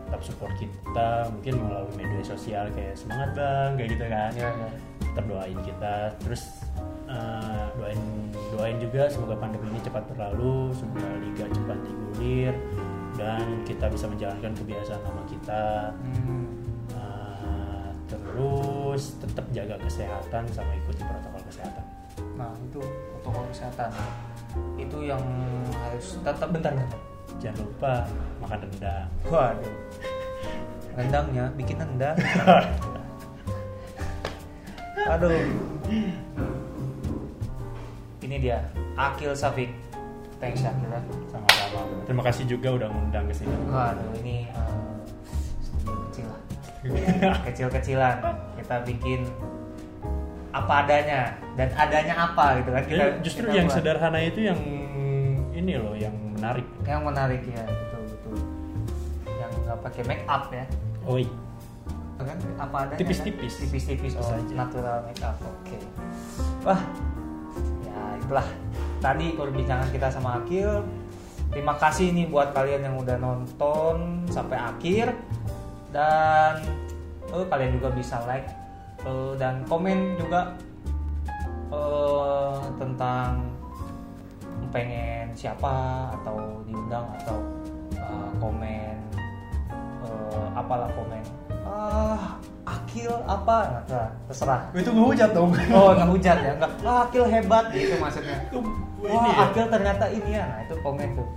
tetap support kita mungkin melalui media sosial kayak semangat bang kayak gitu kan. Ya, ya. tetap doain kita. Terus eh, doain doain juga semoga pandemi ini cepat berlalu semoga liga cepat digulir dan kita bisa menjalankan kebiasaan lama kita Hmm, Eh, terus tetap jaga kesehatan sama ikuti protokol kesehatan nah itu protokol kesehatan itu yang harus tetap bentar bentar jangan lupa makan rendang Waduh. Rendangnya bikin rendang. Aduh. Ini dia Akil Safik. Thanks Akil ya. Sama-sama terima kasih juga udah ngundang ke sini Waduh ini studio kecil lah. Kecil-kecilan. Kita bikin apa adanya dan adanya apa gitu kan kita Eh, justru kita yang buat. sederhana itu yang ini loh yang menarik yang menarik ya betul betul yang nggak pakai make up ya oi kan apa adanya Tipis-tipis. kan? tipis-tipis Tipis oh, aja. natural makeup oke wah ya itulah tadi perbincangan kita sama Akil terima kasih nih buat kalian yang udah nonton sampai akhir. Dan eh, kalian juga bisa like eh, dan komen juga eh, tentang pengen siapa atau diundang atau eh, komen eh, apalah komen ah akil apa? Nah, nah, terserah. Itu ngehujat dong. Oh ngehujat ya? Nggak. ah, akil hebat. Iya, itu maksudnya. Wah ini akil ternyata ini ya. Nah itu komen tuh.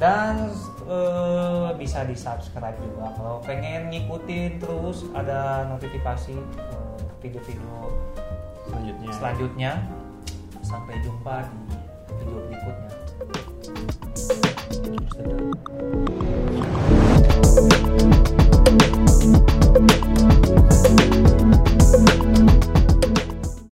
Dan uh, bisa di subscribe juga. Kalau pengen ngikutin terus ada notifikasi uh, video-video selanjutnya. selanjutnya. Sampai jumpa di video berikutnya. Thank you.